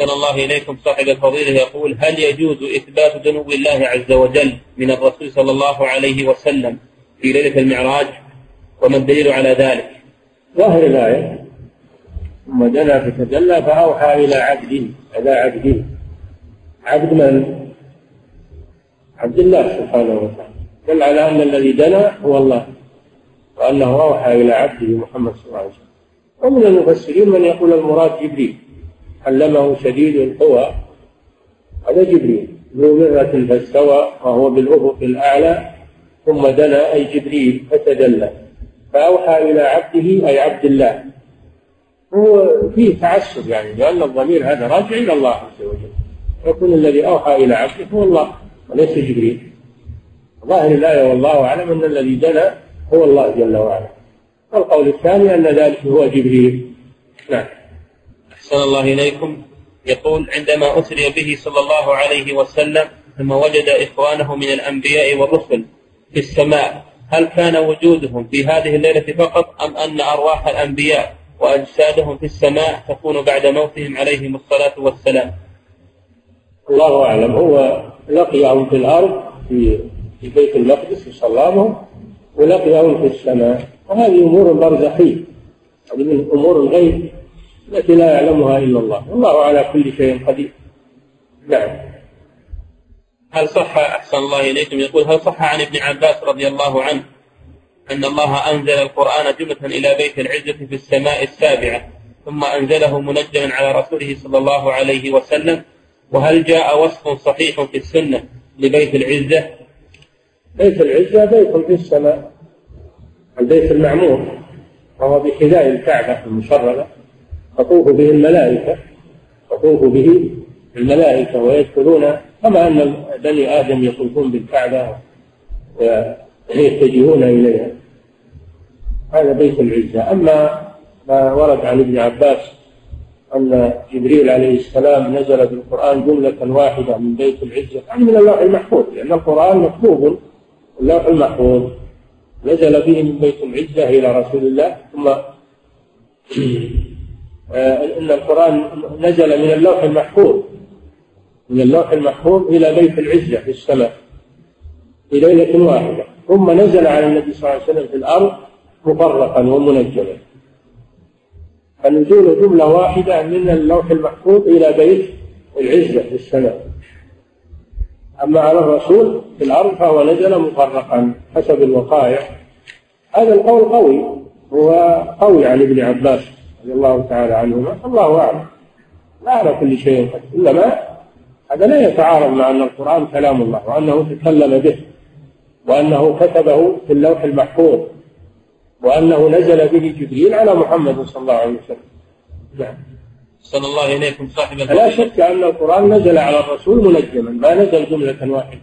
أحسن الله إليكم صاحب الفضيلة يقول هل يجوز إثبات دنو الله عز وجل من الرسول صلى الله عليه وسلم في ليلة المعراج؟ وما الدليل على ذلك؟ ظاهر الآية. ثم دنا فتدلى فأوحى إلى عبده إلى عبده عبد من؟ عبد الله سبحانه وتعالى. دل على أن الذي دنا هو الله وأنه أوحى إلى عبده محمد صلى الله عليه وسلم. ومن المفسرين من يقول المراد جبريل. علمه شديد القوى. هذا جبريل. ذو مرة فاستوى وهو بالأفق الأعلى ثم دنا أي جبريل فتدلى. فأوحى إلى عبده أي عبد الله. هو فيه تعسف يعني لأن الضمير هذا راجع إلى الله عز وجل. يكون الذي أوحى إلى عبده هو الله وليس جبريل. ظاهر الآية والله أعلم أن الذي دنا هو الله جل وعلا. والقول الثاني أن ذلك هو جبريل. نعم. أحسن الله إليكم. يقول عندما أسري به صلى الله عليه وسلم ثم وجد إخوانه من الأنبياء والرسل في السماء هل كان وجودهم في هذه الليلة فقط أم أن أرواح الأنبياء وأجسادهم في السماء تكون بعد موتهم عليهم الصلاة والسلام؟ الله أعلم. هو لقيهم في الأرض في بيت المقدس وصلابهم ولقيهم في السماء. وهذه أمور برزخية هذه من أمور الغيب. التي لا يعلمها إلا الله. والله على كل شيء قدير. نعم. هل صح أحسن الله إليكم؟ يقول هل صح عن ابن عباس رضي الله عنه أن الله أنزل القرآن جملة إلى بيت العزة في السماء السابعة ثم أنزله منجما على رسوله صلى الله عليه وسلم؟ وهل جاء وصف صحيح في السنة لبيت العزة؟ بيت العزة بيت في السماء. البيت المعمور. وهو بحذاء الكعبة المشرفة تطوف به الملائكة تطوف به الملائكة ويدخلون كما أن بني آدم يطوفون بالكعبة ويتجهون إليها. هذا بيت العزة. أما ما ورد عن ابن عباس أن جبريل عليه السلام نزل بالقرآن جملة واحدة من بيت العزة يعني من اللوح المحفوظ لأن القرآن مكتوب اللوح المحفوظ نزل به من بيت العزة إلى رسول الله ثم آه، إن القرآن نزل من اللوح المحفوظ من اللوح المحفوظ إلى بيت العزة في السماء في ليلة واحدة ثم نزل على النبي صلى الله عليه وسلم في الأرض مفرقا ومنجما. فنزول جملة واحدة من اللوح المحفوظ إلى بيت العزة في السماء. أما على الرسول في الأرض فهو نزل مفرقا حسب الوقائع. هذا القول قوي هو قوي عن ابن عباس. رضي الله تعالى عنهما الله أعلم. لا على كل شيء قدير. إنما هذا لا يتعارض مع أن القرآن كلام الله وأنه تكلم به وأنه كتبه في اللوح المحفوظ وأنه نزل به جبريل على محمد صلى الله عليه وسلم. نعم. صلى الله إليكم صاحب لا شك أن القرآن نزل على الرسول منجما ما نزل جملة واحدة.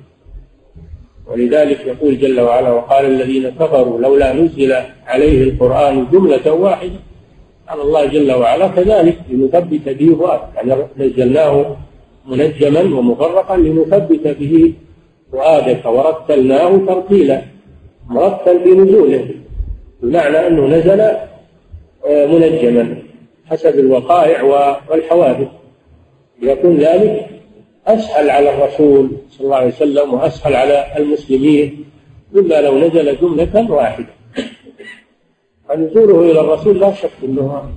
ولذلك يقول جل وعلا وقال الذين كفروا لولا نزل عليه القرآن جملة واحدة. قال الله جل وعلا كذلك لنثبت به فؤادك يعني نزلناه منجما ومفرقا لنثبت به فؤادك ورتلناه ترتيلا مرتل بنزوله بمعنى أنه نزل آه، منجما حسب الوقائع والحوادث. ليكون ذلك أسهل على الرسول صلى الله عليه وسلم وأسهل على المسلمين مما لو نزل جملة واحدة. فنزوله إلى الرسول لا شك أنه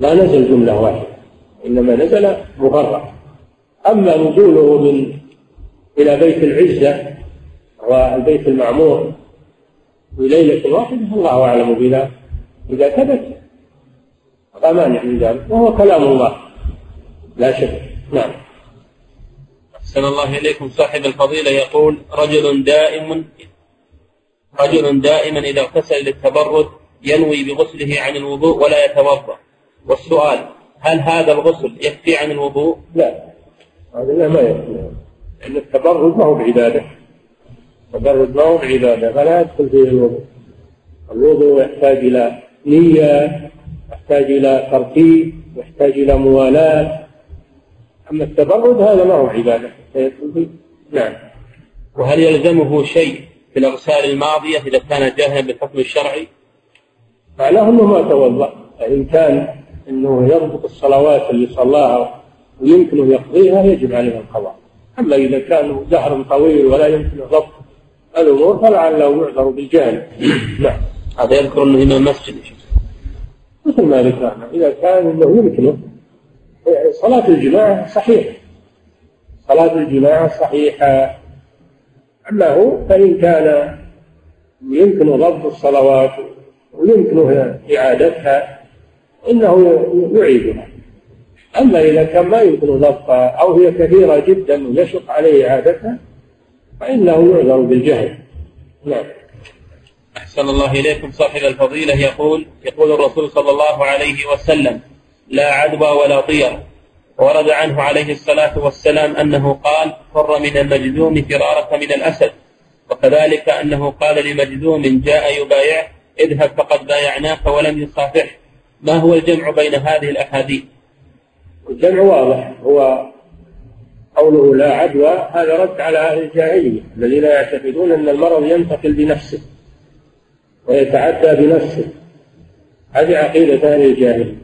لا نزل جملة واحدة إنما نزل مفرق أما نزوله من إلى بيت العزة والبيت المعمور في ليلة واحدة الله أعلم بذلك إذا ثبت لا مانع من ذلك وهو كلام الله. لا شك. نعم. أحسن الله إليكم. صاحب الفضيلة يقول رجل دائم رجل دائما إذا اغتسل للتبرد ينوي بغسله عن الوضوء ولا يتوضأ. والسؤال هل هذا الغسل يكفي عن الوضوء؟ لا. هذا ما يكفي. لأن التبرد ما هو بعبادة. التبرد ما هو بعبادة. فلا يدخل فيه الوضوء. الوضوء يحتاج إلى نية يحتاج إلى ترتيب يحتاج إلى موالاة. أما التبرد هذا ما هو عبادة. يدخل فيه. نعم. وهل يلزمه شيء في الأغسال الماضية إذا كان جاهلا بالحكم الشرعي؟ معناه أنه ما توضأ. فان كان أنه يضبط الصلوات اللي صلاها ويمكنه يقضيها يجب عليه القضاء. أما إذا كان زهر طويل ولا يمكن ضبط الأمور فلعله يعذر بالجهل. نعم. هذا يذكر أنه إمام مسجد. مثل ما ذكرنا إذا كان أنه يمكنه صلاة الجماعة صحيحة. صلاة الجماعة صحيحة. أما هو فإن كان يمكن ضبط الصلوات ويمكنه إعادتها إنه يعيدها. أما إذا كان ما يمكن ضبطها أو هي كثيرة جدا ويشق عليه إعادتها فإنه يعذر بالجهل. نعم. أحسن الله إليكم. صاحب الفضيلة يقول يقول الرسول صلى الله عليه وسلم لا عدوى ولا طير. ورد عنه عليه الصلاة والسلام أنه قال فر من المجذوم فرارك من الأسد. وكذلك أنه قال لمجذوم جاء يبايع اذهب فقد بايعناك ولم يصافح. ما هو الجمع بين هذه الأحاديث؟ الجمع واضح. هو قوله لا عدوى هذا رد على أهل الجاهلية الذين يعتقدون أن المرض ينتقل بنفسه ويتعدى بنفسه. هذه عقيدة أهل الجاهلية.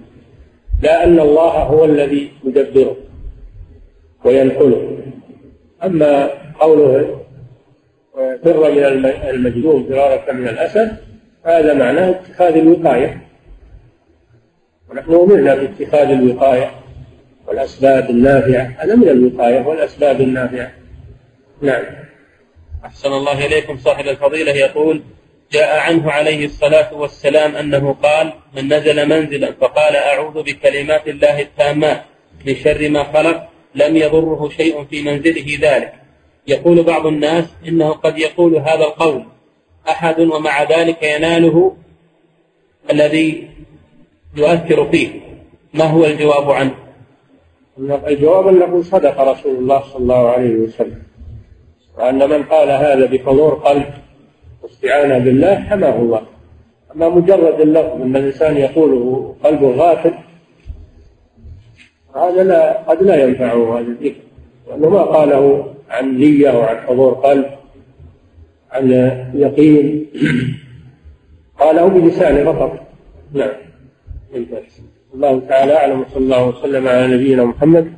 لا أن الله هو الذي يدبره وينقله. أما قوله فر من المجنون فرارك من الأسد هذا معناه اتخاذ الوقاية. ونحن أمرنا باتخاذ الوقاية والأسباب النافعة. هذا من الوقاية والأسباب النافعة. نعم. أحسن الله إليكم. صاحب الفضيلة يقول جاء عنه عليه الصلاة والسلام أنه قال من نزل منزلا فقال أعوذ بكلمات الله التامات من شر ما خلق لم يضره شيء في منزله ذلك. يقول بعض الناس إنه قد يقول هذا القول. أحد ومع ذلك يناله الذي يؤثر فيه. ما هو الجواب عنه؟ الجواب أنه صدق رسول الله صلى الله عليه وسلم. وأن من قال هذا بحضور قلب واستعانة بالله حماه الله. أما مجرد اللفظ أن الإنسان يقوله قلبه غافل هذا لا قد لا ينفعه هذا الذكر لأنه ما قاله عن نية وعن حضور قلب. عن يقين. قاله بلسانه فقط نعم. الله تعالى أعلم وصلى الله وسلم على نبينا محمد.